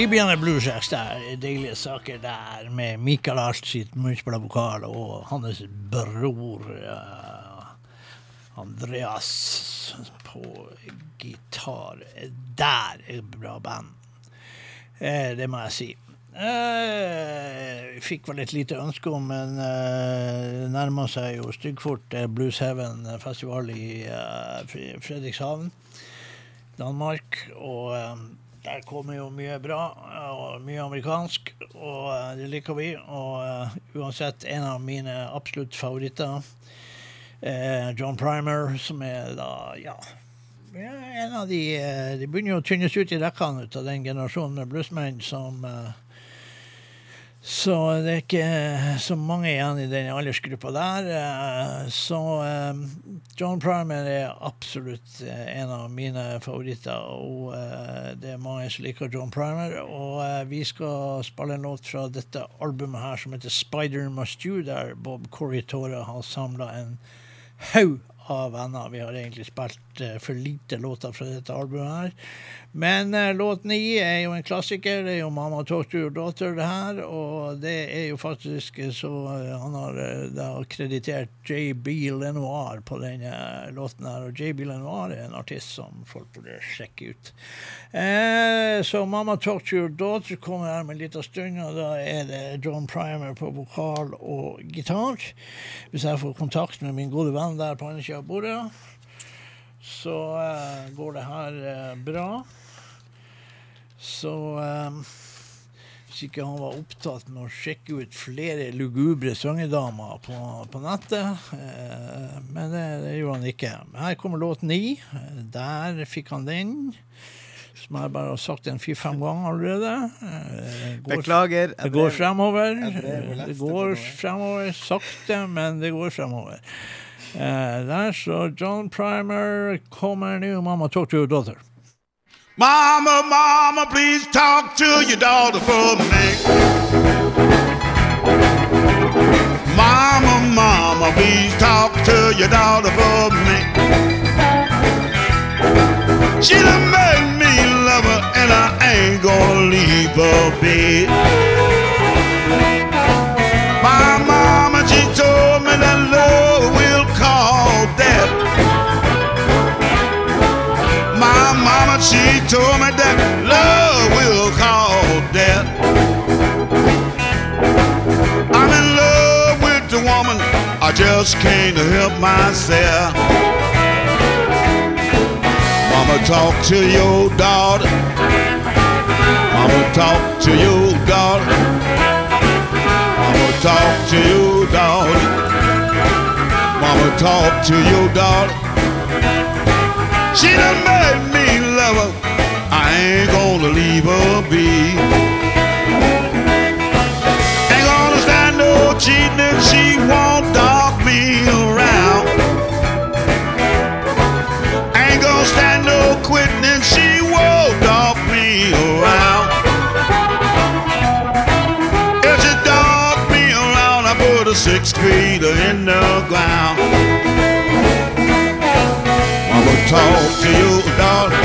Ja, Bibiane Bluesjacks der, deilige saker der, med Mikael Art sitt munnspillavokal og hans bror uh, Andreas på gitar. Der er bra band. Uh, det må jeg si. Uh, fikk vel et lite ønske om, men uh, nærmer seg jo styggfort eh, Bluesheaven festival i uh, Fredrikshavn. Danmark. Og eh, der kommer jo mye bra, og mye amerikansk, og eh, det liker vi. Og eh, uansett, en av mine absolutt favoritter, eh, John Primer, som er da, ja en av de eh, De begynner jo å tynnes ut i rekkene av den generasjonen med bluesmenn som eh, så det er ikke så mange igjen i den aldersgruppa der. eh, Så eh, John Primer er absolutt eh, en av mine favoritter. Og eh, det er mange som liker John Primer. Og eh, vi skal spille en låt fra dette albumet her som heter Spider Must You, der Bob Corritore har samla en haug av venner. Vi har egentlig spilt eh, for lite låter fra dette albumet her. Men eh, låt ni er jo en klassiker. Det er jo 'Mamma Talk to Your Daughter', det her. Og det er jo faktisk eh, så Han har da kreditert JB Lenoir på denne låten her. Og JB Lenoir er en artist som folk burde sjekke ut. Eh, så 'Mamma Talk to Your Daughter' kommer her med en liten stund, og da er det John Primer på vokal og gitar. Hvis jeg får kontakt med min gode venn der på andre av bordet, så uh, går det her uh, bra. Så eh, hvis ikke han var opptatt med å sjekke ut flere lugubre sangedamer på, på nettet. Men det, det gjorde han ikke. Her kommer låt ni. Der fikk han den. Som jeg bare har sagt en fire-fem ganger allerede. Går- Beklager. det går fremover. Det går fremover, sakte, men det går fremover. Eh, der så John Primer kommer nå. Mama. talk to your daughter. Mama, mama, please talk to your daughter for me. Mama, mama, please talk to your daughter for me. She done made me love her, and I ain't gonna leave her be. She told me that love will call death. I'm in love with the woman, I just can't help myself. Mama, talk to your daughter. Mama, talk to your daughter. Mama, talk to your daughter. Mama, talk to your daughter. She done made me forever. I ain't gonna leave her be. Ain't gonna stand no cheating if she won't dog me around. Ain't gonna stand no quitting if she won't dog me around. If she dog me around, I put a six feet in the ground. Talk to you, darling.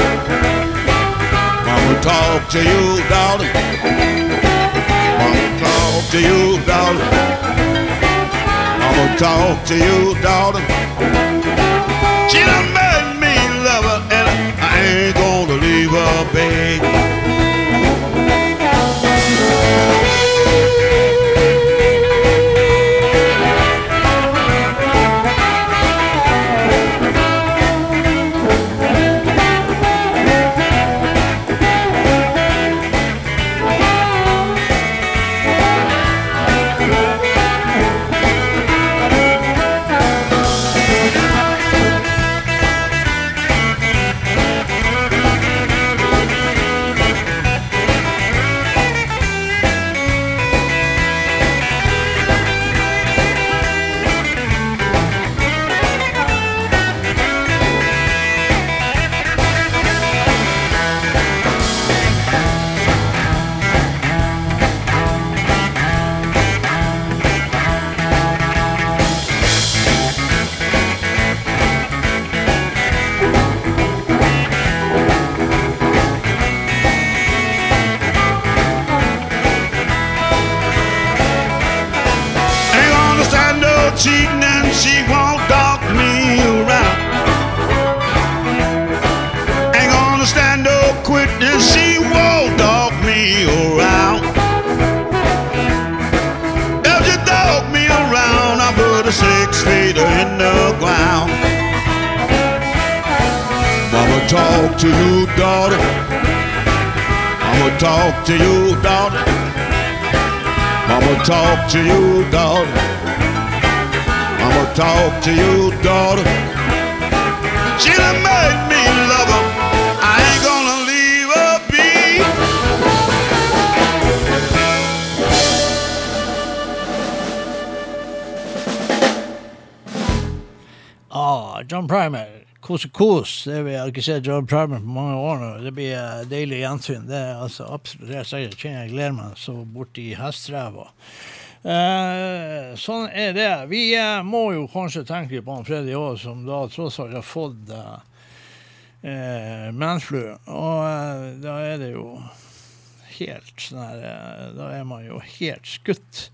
Mama talk to you, darling. Mama talk to you, darling. Mama talk to you, darling. She done made me love her, and I ain't gonna leave her, babe. To you, daughter. I'ma talk to you, daughter. I'ma talk to you, daughter. I'ma talk to you, daughter. She done made me love her. I ain't gonna leave her be. Ah, John Primer. Kos og kos. Jeg ikke sett John Primer på mange år nå. Det blir uh, deilig gjensyn. Det er altså absolutt det jeg sier. Jeg gleder meg så borti hesteræva. Uh, sånn er det. Vi uh, må jo kanskje tenke på han Freddy Aas, som da tross alt har fått uh, uh manflu. Og eh, da er det jo helt sånn her eh, Da er man jo helt skutt.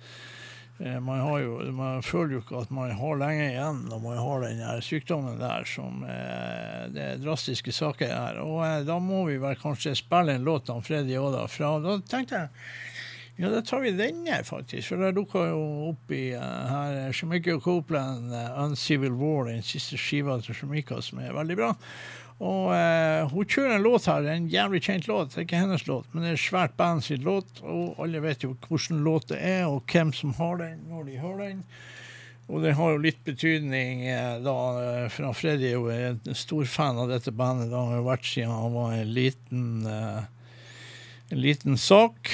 Eh, Man, jo, man føler jo ikke at man har lenge igjen når man har den sykdommen der, som eh, det er drastiske saker her. Og eh, da må vi vel kanskje spille en låt av Freddy Aada fra Da tenkte jeg ja, da tar vi denne, faktisk. For det dukka jo opp i uh, her Shemika Copeland, uh, 'Uncivil War', den siste skiva til Shemika, som er veldig bra. Og eh, hun kjører en låt her, en jævlig kjent låt. Det er ikke hennes låt, men det er svært band sin låt. Og alle vet jo hvordan låt det er, og hvem som har den når de hører den. Og det har jo litt betydning eh, da, eh, for Freddy er jo en stor fan av dette bandet. Det har jo vært siden han var en liten, eh, en liten sak.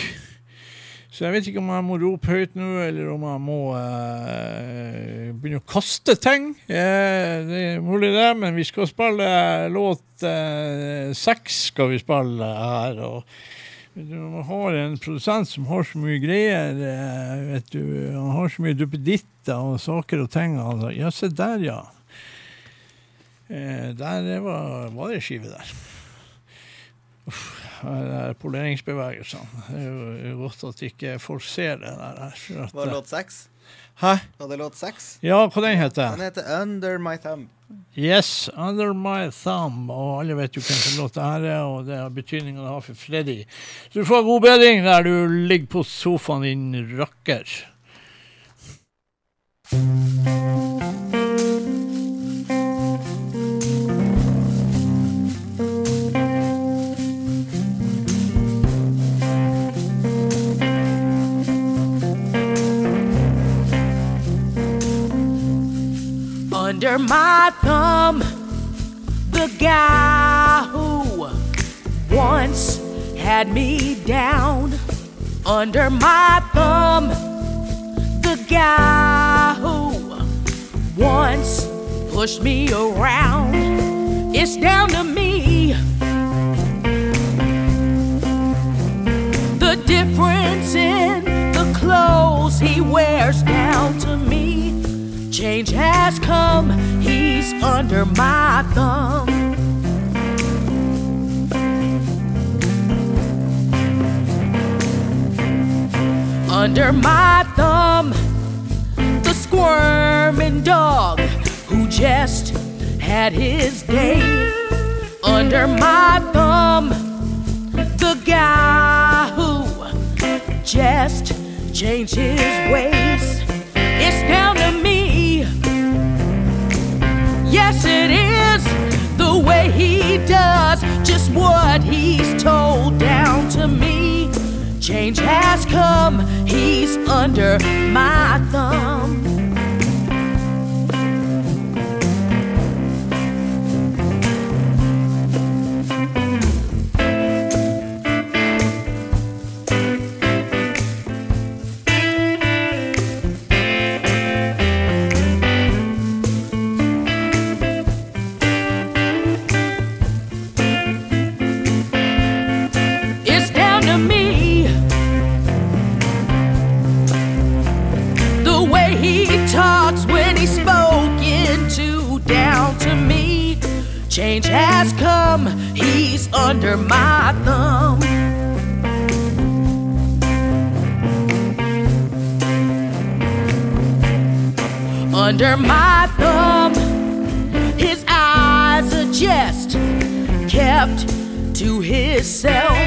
Så jeg vet ikke om jeg må rope høyt nå, eller om jeg må eh, begynne å kaste ting. Eh, det er mulig det, men vi skal spille låt eh, seks skal vi spille her. og Når man har en produsent som har så mye greier, eh, vet du, han har så mye duppeditter og saker og ting sa, Ja, se der, ja. Eh, der var, var det skive der. Uff, poleringsbevegelsene. Det er jo godt at ikke folk ser det der. at- Var det låt seks? Hæ? Var det låt seks? Ja, hva den heter Den heter Under My Thumb. Yes, Under My Thumb. Og alle vet jo hvem som låt det her er, og det har betydning det har for Freddy. Så du får god bedring der du ligger på sofaen, din rakker. Under my thumb, the guy who once had me down. Under my thumb, the guy who once pushed me around. It's down to me. The difference in the clothes he wears down to me. Change has come, he's under my thumb. Under my thumb, the squirming dog who just had his day. Under my thumb, the guy who just changed his ways. It's down to me. Yes, it is the way he does just what he's told down to me. Change has come, he's under my thumb. Under my thumb. Under my thumb, his eyes are just kept to himself.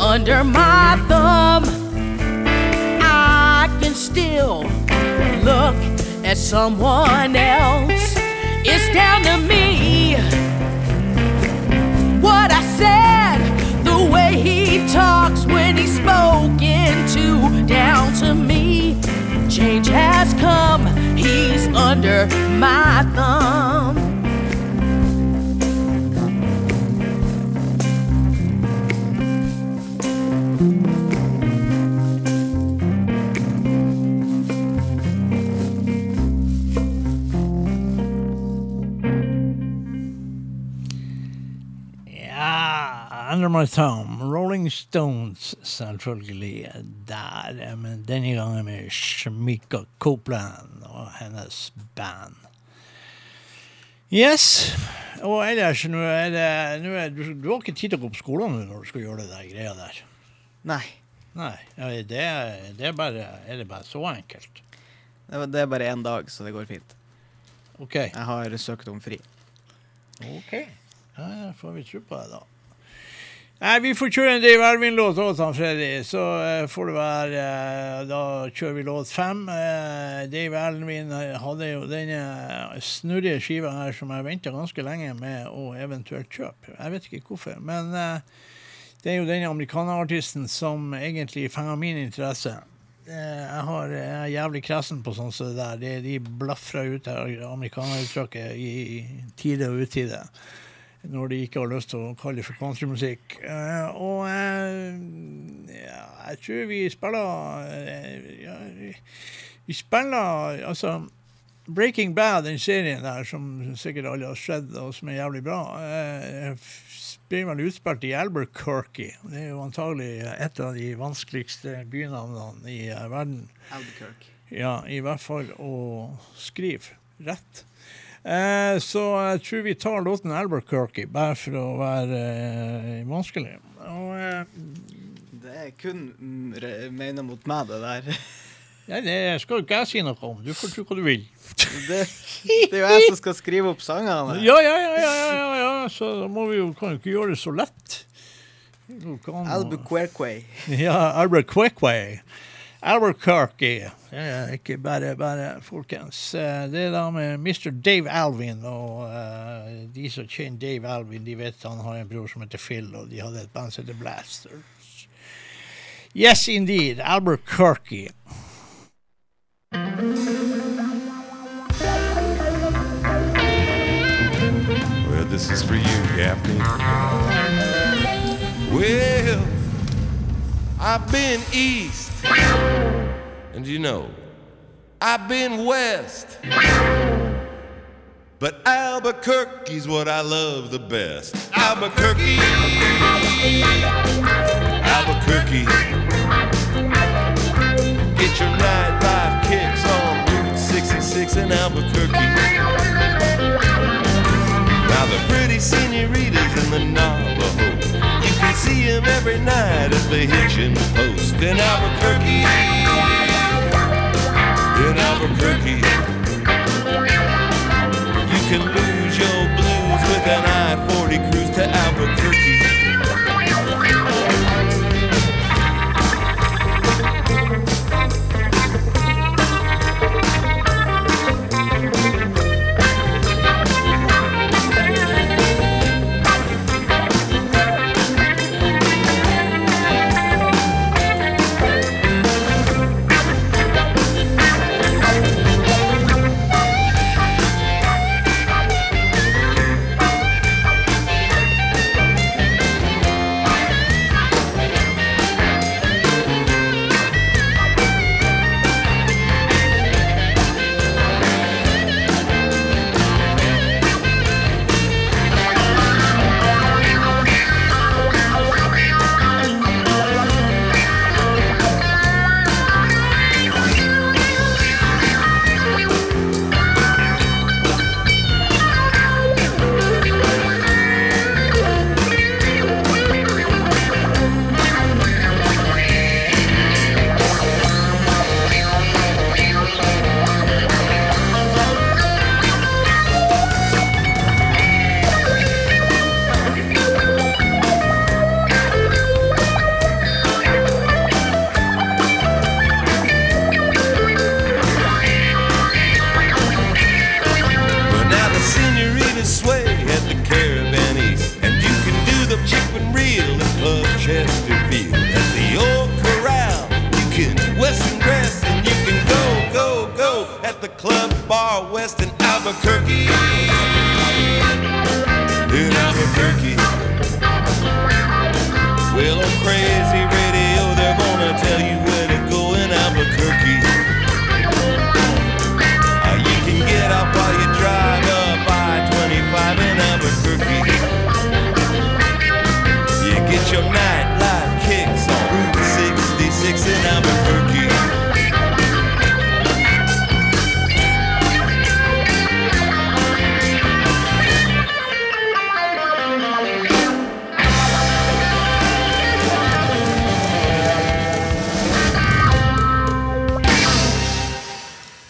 Under my thumb, I can still look at someone else. It's down to me. Talks when he's spoken to, down to me. Change has come, he's under my thumb. Ja, Under My Thumb. Rolling Stones, selvfølgelig. Der. Men denne gangen med Shmika Copeland og hennes band. Yes. Og ellers, nå er det, nå er, du, du har ikke tid til å gå på skolen når du skal gjøre det der greia der. Nei. Nei, ja, det, det er, bare, er det bare så enkelt? Det er bare én dag, så det går fint. OK. Jeg har søkt om fri. Ok. Ja, ja, får vi tro på det, da. Nei, Vi får kjøre en Dave Elvin-låt også, Freddy. Så uh, får det være uh, Da kjører vi låt fem. Uh, Dave Elvin hadde jo denne snurrige skiva her som jeg venta ganske lenge med å eventuelt kjøpe. Jeg vet ikke hvorfor, men det er jo denne amerikanerartisten som egentlig fenger min interesse. Jeg, har, jeg er jævlig kresen på sånn som det der. De, de blafrer ut det amerikaneruttrykket i, i tide og utide. Når de ikke har lyst til å kalle det for countrymusikk. Uh, og uh, ja, jeg tror vi spiller uh, ja, vi- Vi spiller altså Breaking Bad, den serien der som sikkert alle har sett, og som er jævlig bra, blir vel utspilt i Albuquerque. Det er jo antagelig et av de vanskeligste bynavnene i verden. Albuquerque. Ja, i hvert fall å skrive rett. Eh, så jeg tror vi tar låten Albuquerque, bare for å være eh, vanskelig. Og, eh, Det er kun mm, mener mot meg, det der. ja, det skal jo ikke jeg si noe om. Du får tro hva du vil. Det, det er jo jeg som skal skrive opp sangene. Ja, ja, ja, ja, ja, ja, så da må vi jo, kan jo ikke gjøre det så lett. Albuquerque. Ja, Albuquerque. Albuquerque. Er ikke bare bare, folkens. Det er da med Mr. Dave Alvin, og eh, de som kjenner Dave Alvin, de vet han har en bror som heter Phil, og de hadde et band som heter Blasters. Yes, indeed. Albuquerque. Well, this is for you, Gaffney. Well, I've been east, and you know, I've been west. But Albuquerque's what I love the best. Albuquerque, Albuquerque. Get your nightlife kicks on Route 66 in Albuquerque. Now the pretty senoritas in the Navajo, see him every night at the Hitchin post in Albuquerque. In Albuquerque, you can lose your blues with an I-40 cruise to Albuquerque.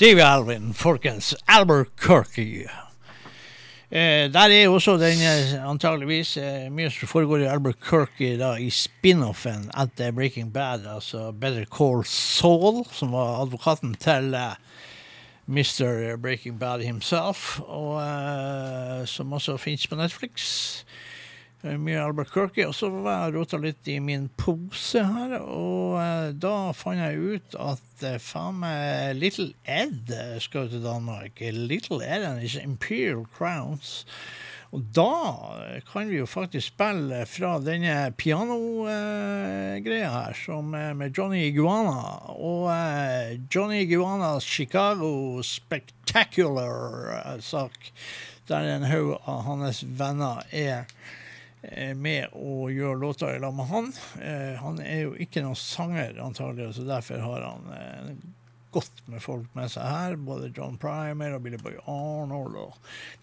Davy Alvin, folkens. Albuquerque. Eh, der er også den eh, antageligvis eh, mye som foregår i Albuquerque da, i spin-offen etter Breaking Bad, altså Better Call Saul, som var advokaten til eh, Mr. Breaking Bad himself, og eh, som også finnes på Netflix. Eh, Mye Albuquerque. Og så var jeg rota litt i min pose her, og eh, da fant jeg ut at eh, faen meg Little Ed skal til Danmark. Little Ed and his Imperial Crowns. Og da kan vi jo faktisk spille fra denne pianogreia her, som er med Johnny Iguana. Og Johnny Iguanas Chicago Spectacular-sak, der en haug av hans venner er med å gjøre låter i lag med han. Eh, han er jo ikke noen sanger, antagelig, så derfor har han eh, godt med folk med seg her. Både John Primer og Billy Boy Arnold og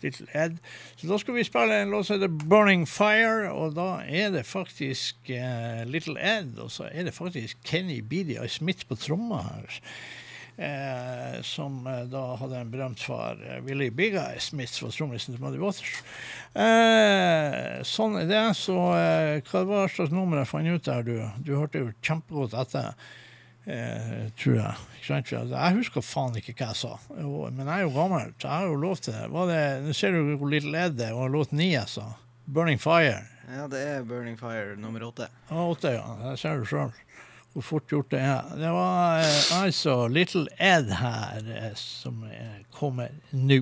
Little Ed. Så da skal vi spille en låt som heter Burning Fire, og da er det faktisk eh, Little Ed, og så er det faktisk Kenny BDI Smith på tromma her. Eh, som eh, da hadde en berømt far, eh, Willy Big Eye Smith, var trommisen til Muddy Waters. Eh, sånn er det. Så eh, hva var slags nummer jeg fant ut der, du? Du hørte jo kjempegodt etter. Eh, tror jeg. Jeg husker faen ikke hva jeg sa. Men jeg er jo gammel, så jeg har jo lov til det. Var det Nå ser du hvor liten er det, og låt ni jeg sa. Burning Fire. Ja, det er Burning Fire nummer åtte. Ja, åtte, ja. Det ser du sjøl. Hvor fort gjort det er. Det var eh, altså Little Ed her eh, som eh, kommer nå.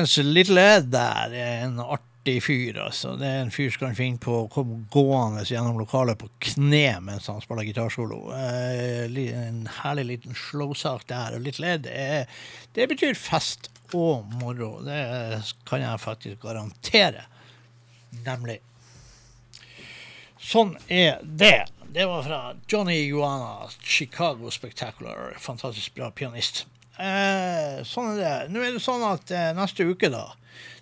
Folkens. Little Ed der er en artig fyr, altså. Det er en fyr som kan finne på å komme gående gjennom lokalet på kne mens han spiller gitarsolo. Eh, en herlig liten slowsak der. Og Little Ed er, det betyr fest og moro. Det kan jeg faktisk garantere. Nemlig. Sånn er det. Det var fra Johnny Juana, Chicago Spectacular. Fantastisk bra pianist. Eh, sånn er det. Nå er det sånn at eh, neste uke, da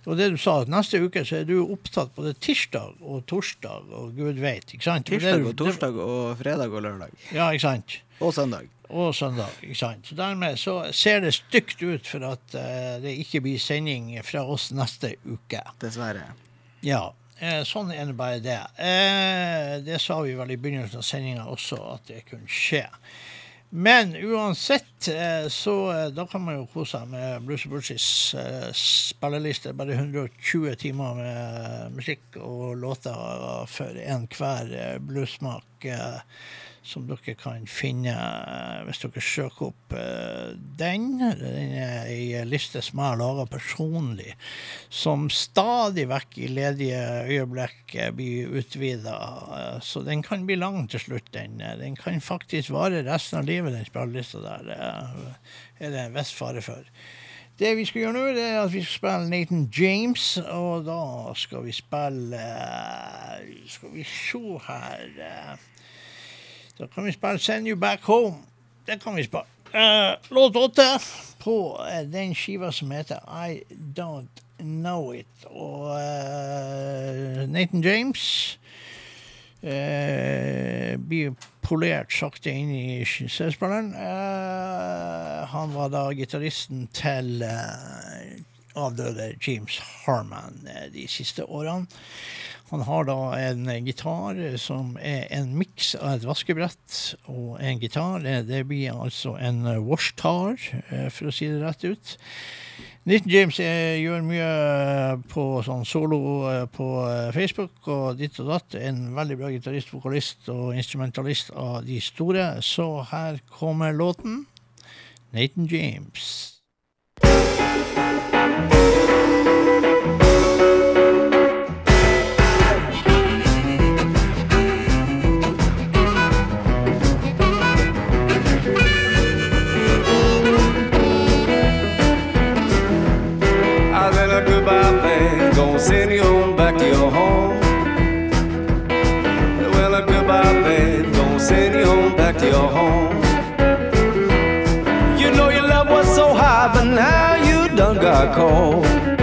Det var det du sa, at neste uke så er du opptatt både tirsdag og torsdag og gud veit. Ikke sant? Tirsdag og torsdag og fredag og lørdag. Ja, ikke sant? Og søndag. og søndag. ikke sant? Så Dermed så ser det stygt ut for at eh, det ikke blir sending fra oss neste uke. Dessverre. Ja, eh, sånn er det bare det. Eh, det sa vi vel i begynnelsen av sendinga også, at det kunne skje. Men uansett, eh, så eh, da kan man jo kose seg med Blues Bursis eh, spilleliste. Bare 120 timer med musikk og låter for enhver bluesmak. Som dere kan finne eh, hvis dere søker opp eh, den. Den er ei liste som jeg har laga personlig, som stadig vekk i ledige øyeblikk eh, blir utvida. Så den kan bli lang til slutt. Den, den kan faktisk vare resten av livet, den spillelista der. Det er det en viss fare for. Det vi skal gjøre nå, det er at vi skal spille Nathan James, og da skal vi spille Skal vi se her da kan vi spille 'Send You Back Home'. Det kan vi spille. Uh, låt åtte på uh, den skiva som heter 'I Don't Know It'. Og uh, Nathan James blir polert sakte inn i CD-spilleren. Eh, han var da gitaristen til avdøde James Harman eh, de siste årene. Han har da en gitar som er en miks av et vaskebrett og en gitar. Det, det blir altså en washtar, eh, for å si det rett ut. Nathan James eh, gjør mye på sånn solo eh, på eh, Facebook og ditt og datt. En veldig bra gitarist, vokalist og instrumentalist av de store. Så her kommer låten. Nathan James. You done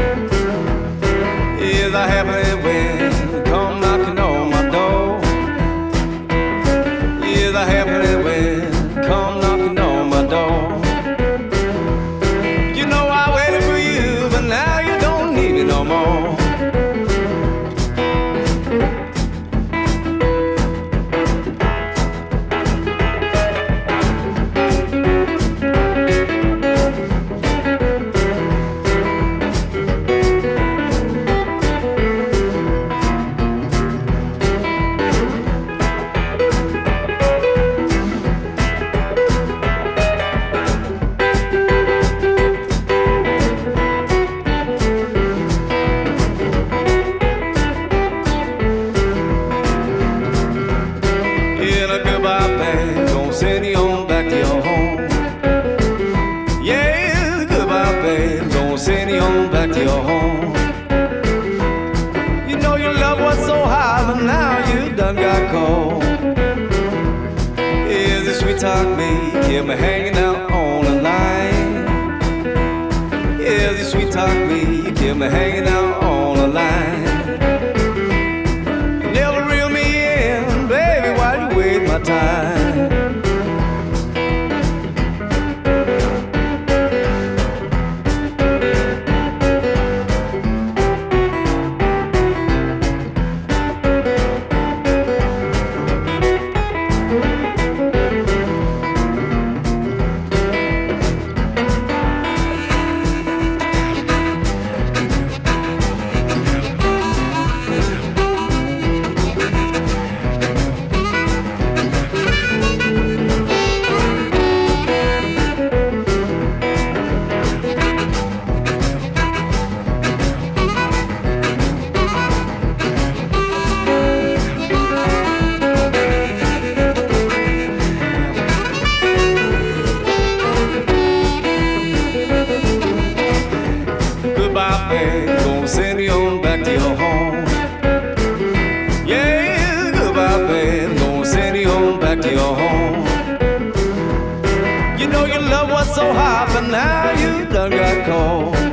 high, but now you done got cold.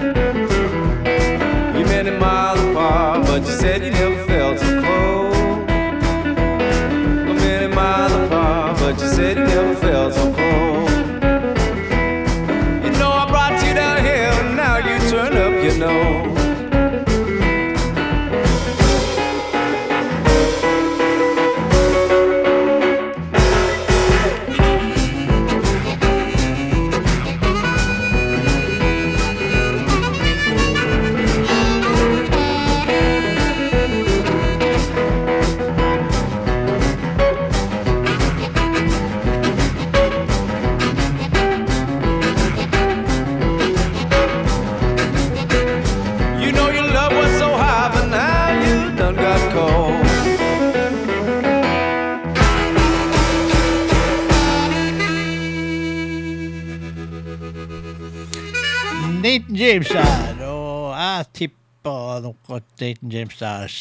At Dayton James der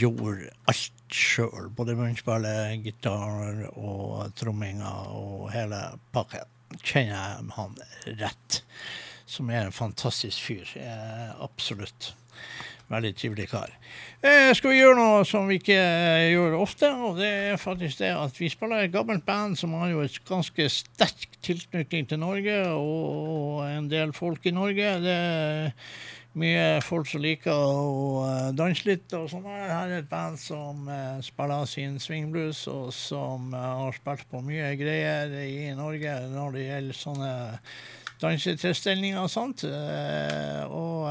gjorde alt sjøl. Både munnspillet, gitar og tromminga og hele pakken. Kjenner jeg han rett. Som er en fantastisk fyr. Absolutt. Veldig trivelig kar. Eh, skal vi gjøre noe som vi ikke eh, gjør ofte, og det er faktisk det at vi spiller et gammelt band som har jo et ganske sterk tilknytning til Norge, og en del folk i Norge. Det er mye folk som liker å eh, danse litt og sånn. Her er et band som eh, spiller sin swingblues, og som eh, har spilt på mye greier i Norge når det gjelder sånne dansetilstelninger og sånt. Og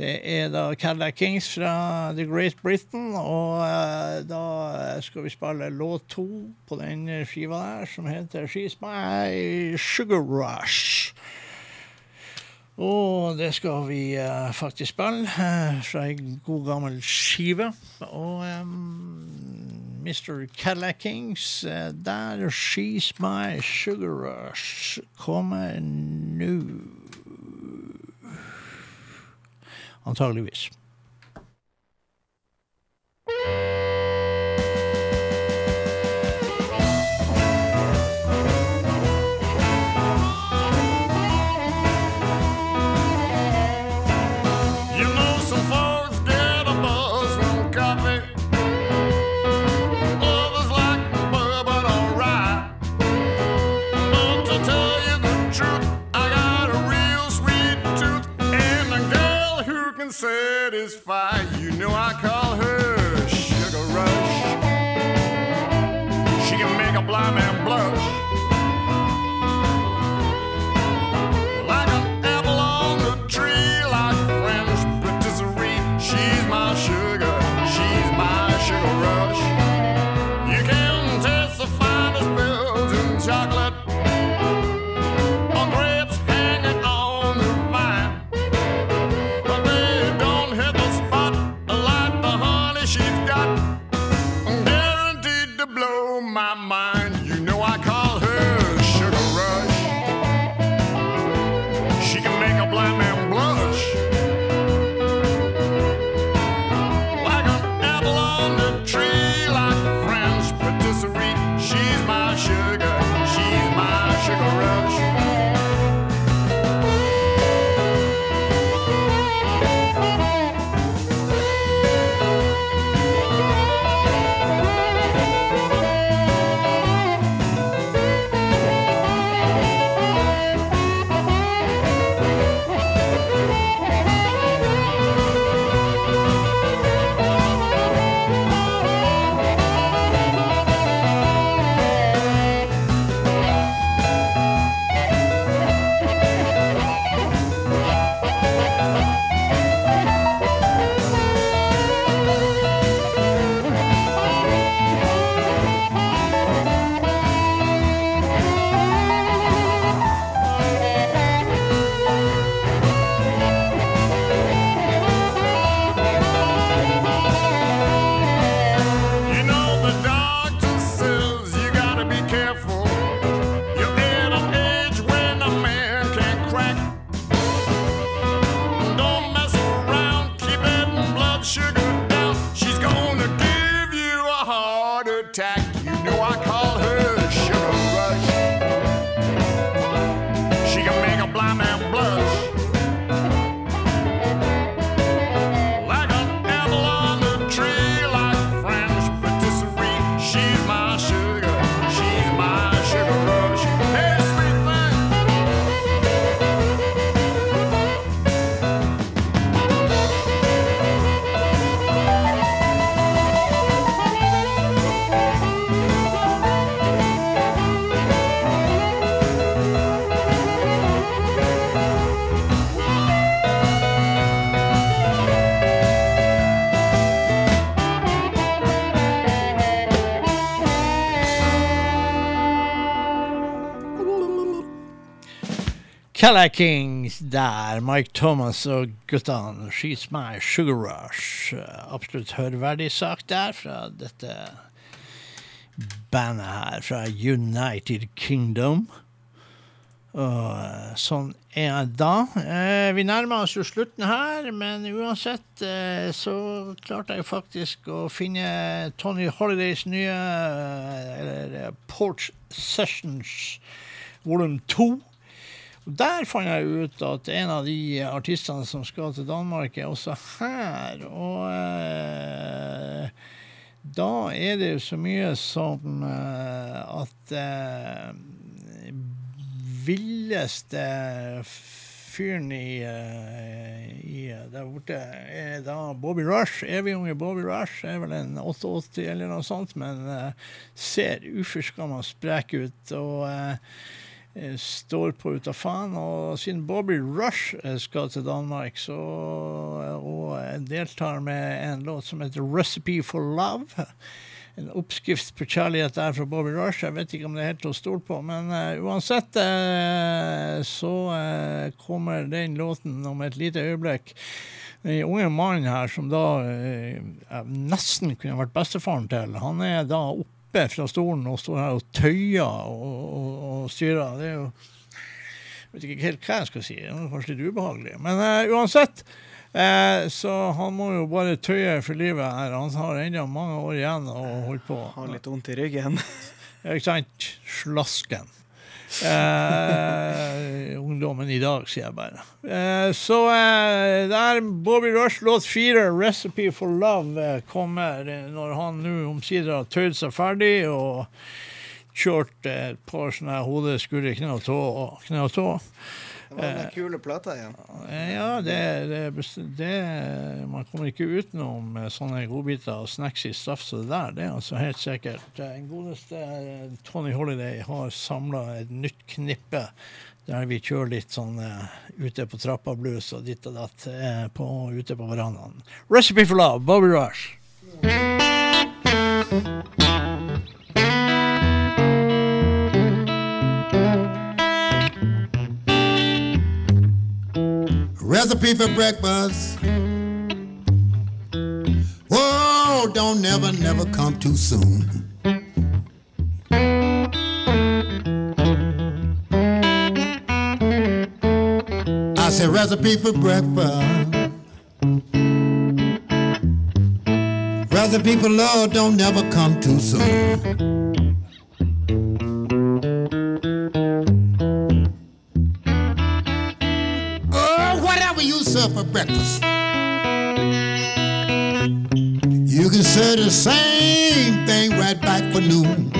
det er da Cadillac Kings fra The Great Britain, og da skal vi spille låt to på den skiva der, som heter She's My Sugar Rush. Og det skal vi uh, faktisk spille uh, fra ei god gammel skive. Og um, Mr. Cadillac Kings, eh, der She's My Sugar Rush kommer nå. Antageligvis. You satisfy. You know I call her Sugar Rush. She can make a blind man blush. chicken rush. Calla Kings der, Mike Thomas og guttene. She's my sugar rush. Eh, Absolutt hørverdig sak der fra dette bandet her fra United Kingdom. Og eh, sånn er det da. Eh, vi nærmer oss jo slutten her, men uansett eh, så klarte jeg faktisk å finne Tony Holidays nye eh, eh, Porch Sessions volum 2. Der fant jeg ut at en av de artistene som skal til Danmark, er også her. Og eh, da er det jo så mye som eh, at eh, villeste fyren i, eh, i der borte er da Bobby Rush. Evig unge Bobby Rush er vel en 88 eller noe sånt, men eh, ser uforskamma sprek ut. og eh, står på ut av faen. Og siden Bobby Rush eh, skal til Danmark, så, og eh, deltar med en låt som heter 'Recipe for Love'. En oppskrift på kjærlighet der fra Bobby Rush. Jeg vet ikke om det er helt til å stole på, men uh, uansett uh, så uh, kommer den låten om et lite øyeblikk. Den unge mannen her som da eh, nesten kunne vært bestefaren til, han er da oppe fra stolen og står her og tøyer og, og, og styrer. Det er jo jeg vet ikke helt hva jeg skal si. Det er kanskje litt ubehagelig. Men uh, uansett, eh, så han må jo bare tøye for livet her. Han har ennå mange år igjen å holde på. Har litt vondt i ryggen. Ikke sant? Slasken. Eh, ungdommen i dag, sier jeg bare. Eh, så eh, der Bobby Rush låt fire, 'Recipe for Love', eh, kommer eh, når han nå omsider har tøyd seg ferdig og kjørt eh, et par sånne hode, skulder, kne og tå. og Kne og tå. Det var den kule plata igjen. Eh, Ja, det, det, det Man kommer ikke utenom eh, sånne godbiter og snacks i straff som det der. Det er altså helt sikkert. en Den godeste eh, Tony Holiday har samla et nytt knippe der vi kjører litt sånn uh, ute på trappa-blues og ditt og datt uh, på, ute på verandaen. Recipe for love, Bobby Rush. Recipe for breakfast. Whoa, don't never, never come too soon. I said recipe for breakfast. Recipe for love don't never come too soon. For breakfast. You can serve the same thing right back for noon.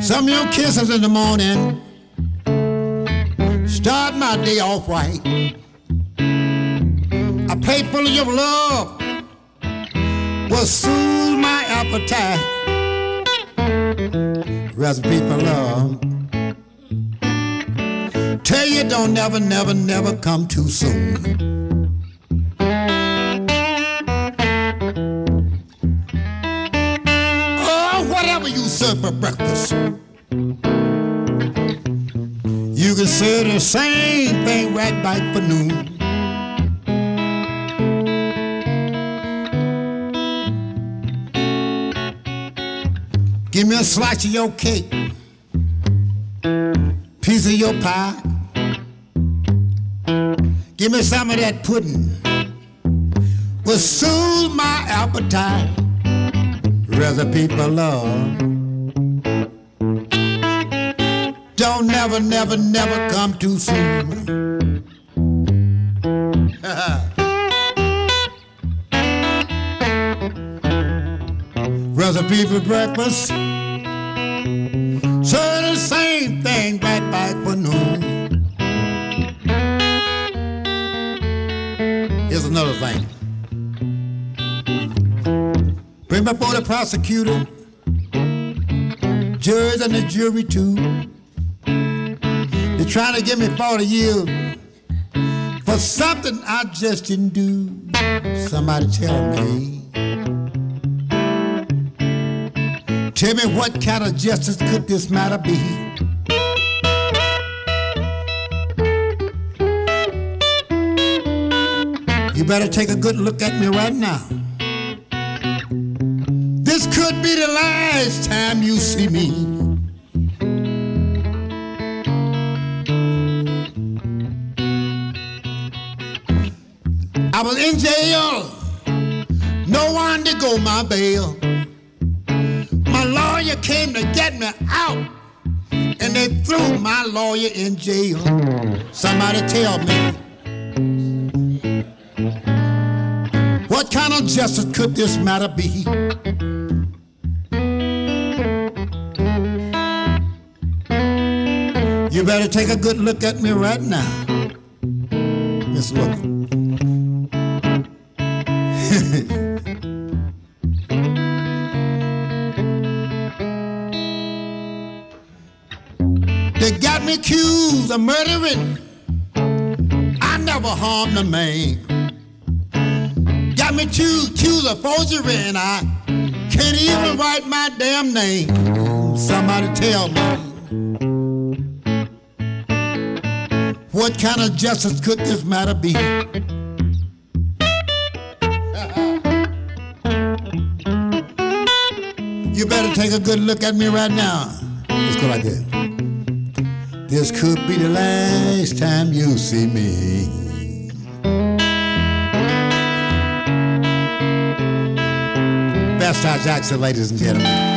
Some of your kisses in the morning start my day off right. A plate full of your love will soothe my appetite. Recipe for love. Tell you don't never, never, never come too soon. Oh, whatever you serve for breakfast. You can serve the same thing right back for noon. A slice of your cake, piece of your pie. Give me some of that pudding. Will soothe my appetite. Recipe for love. Don't never, never, never come too soon. Recipe for breakfast. Before the prosecutor, judge and the jury too. They're trying to give me 40 years for something I just didn't do. Somebody tell me. Tell me what kind of justice could this matter be? You better take a good look at me right now. Could be the last time you see me. I was in jail, no one to go my bail. My lawyer came to get me out, and they threw my lawyer in jail. Somebody tell me, what kind of justice could this matter be? You better take a good look at me right now. Let's look. They got me accused of murdering. I never harmed a man. Got me accused of forgery, and I can't even write my damn name. Somebody tell me. What kind of justice could this matter be? You better take a good look at me right now. Let's go like this. This could be the last time you see me. Best Hot Jackson, ladies and gentlemen.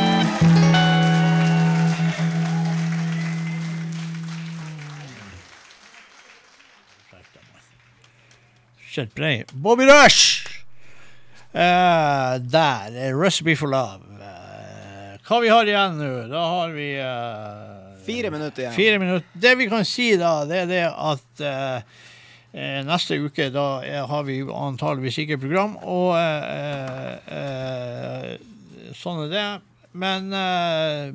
Shit brei. Bobby Rush! Uh, der. eh, Recipe for love. Uh, hva vi har igjen nå? Da har vi uh, Fire minutter igjen. Fire minutter. Det vi kan si da, det er det at neste uke da har vi antageligvis ikke program, og eh, eh, sånn er det. Men eh,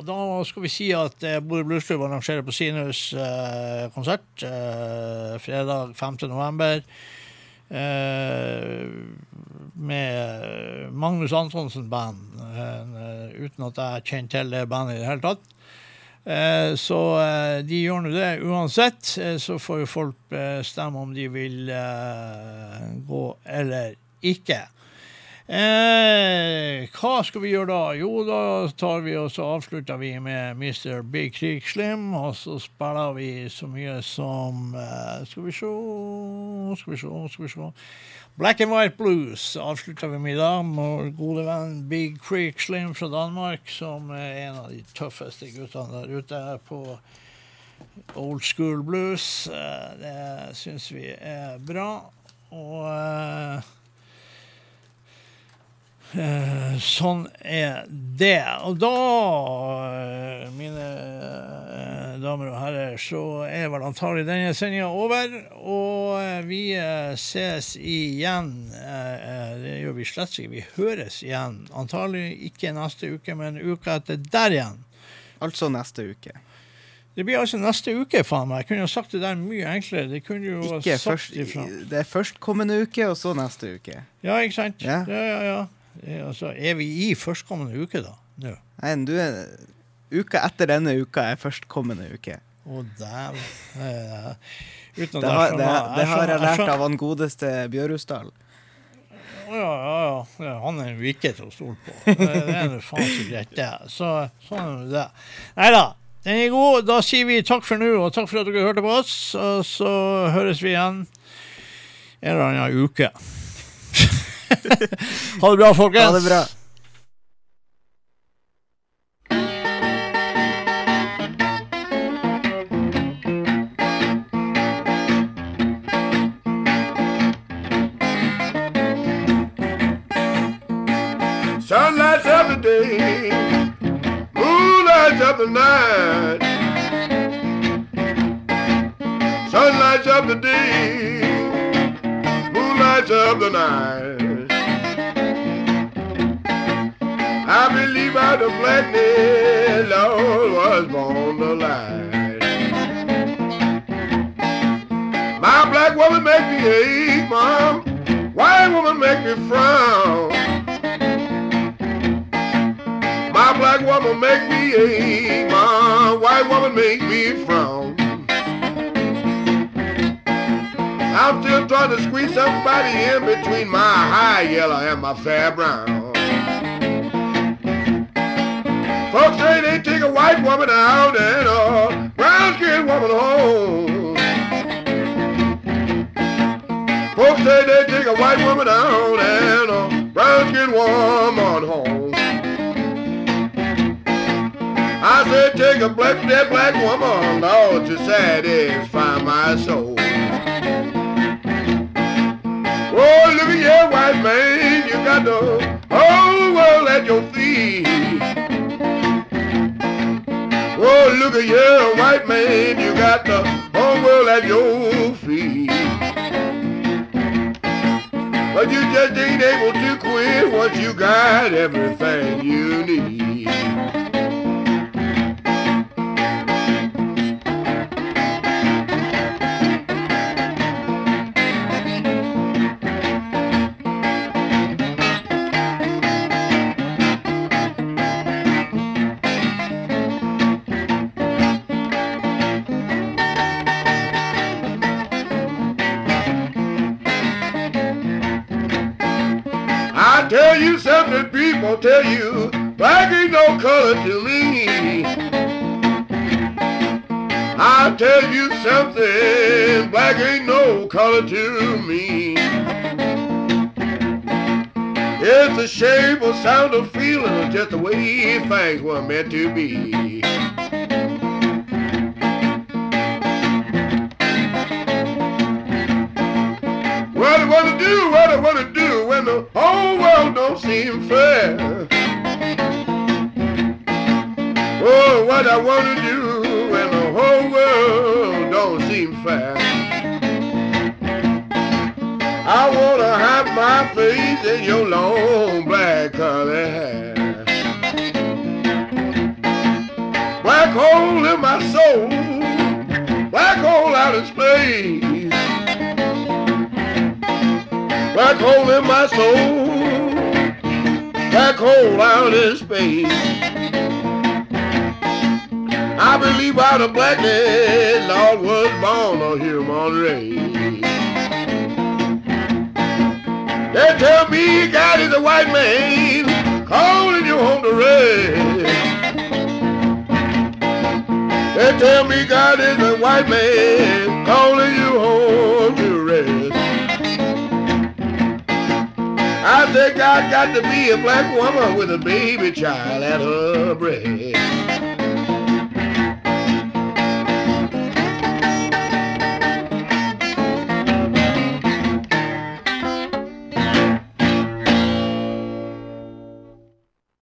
og da skal vi si at eh, Bodø Bluesklubb arrangerer på Sinus eh, konsert eh, fredag 5. november. Eh, med Magnus Antonsen Band, eh, uten at jeg kjenner til det bandet i det hele tatt. Eh, så de gjør nå det uansett. Så får jo folk stemme om de vil gå eller ikke. Eh, hva skal vi gjøre da? Jo, da tar vi og så avslutter vi med Mr. Big Creek Slim, og så spiller vi så mye som eh, Skal vi se Skal vi se, skal vi se. Black and White Blues avslutter vi med i dag. Vår gode venn Big Creek Slim fra Danmark, som er en av de tøffeste guttene der ute på old school blues. Eh, Det syns vi er bra. Og eh, sånn er det. Og da, eh, mine eh, damer og herrer, så er vel antagelig denne sendinga over. Og eh, vi eh, ses igjen. Eh, eh, det gjør vi slett ikke. Vi høres igjen. Antagelig ikke neste uke, men uka etter der igjen. Altså neste uke. Det blir altså neste uke, faen meg. Jeg kunne jo sagt det der mye enklere. Det kunne jo Ikke sagt først, ifra. det er førstkommende uke, og så neste uke. Ja, ikke sant? Ja. ja, ja. ja. Eh, Altså, er vi i førstkommende uke, da? Nå? Nei, du er Uka etter denne uka er førstkommende uke. Å, dæven. Eh, Uten Det har, det, det har jeg lært av han godeste Bjørhusdal. Ja, ja, ja. Han er jo ikke til å stole på. Det det er nå faen så greit, det. Så sånn er det. Nei da. Den er god. Da sier vi takk for nå, og takk for at dere hørte på oss. Og så høres vi igjen en eller annen uke. ha det bra, folkens. Ha det bra. Sunlight's up the day, moonlight's up the night. Sunlight's up the day, moonlight's up the night. I believe out of blackness, Lord was born to light. My black woman make me ache, mom. White woman make me frown. My black woman make me ache, my white woman make me frown. I'm still trying to squeeze somebody in between my high yellow and my fair brown. Folks say they take a white woman out and a brown skinned woman home. Folks say they take a white woman out and a brown skinned woman home. I said take a black dead black woman, Lord, to satisfy my soul. Oh, look at your white man, you got the whole world at your feet. Oh, look at you, white man, you got the whole world at your feet. But you just ain't able to quit once you got everything you need. Something, people tell you, black ain't no color to me. I tell you something, black ain't no color to me. It's a shape, or sound, a feeling, or just the way things were meant to be. What I wanna do, what I wanna do when the whole don't seem fair. Oh, what I wanna do when the whole world don't seem fair. I wanna have my face in your long black curly hair. Black hole in my soul, black hole out in space. Black hole in my soul, black hole out in space. I believe out of blackness, Lord was born a human race. They tell me God is a white man calling you home to rest. They tell me God is a white man calling you home I think I got to be a black woman with a baby child at her breast.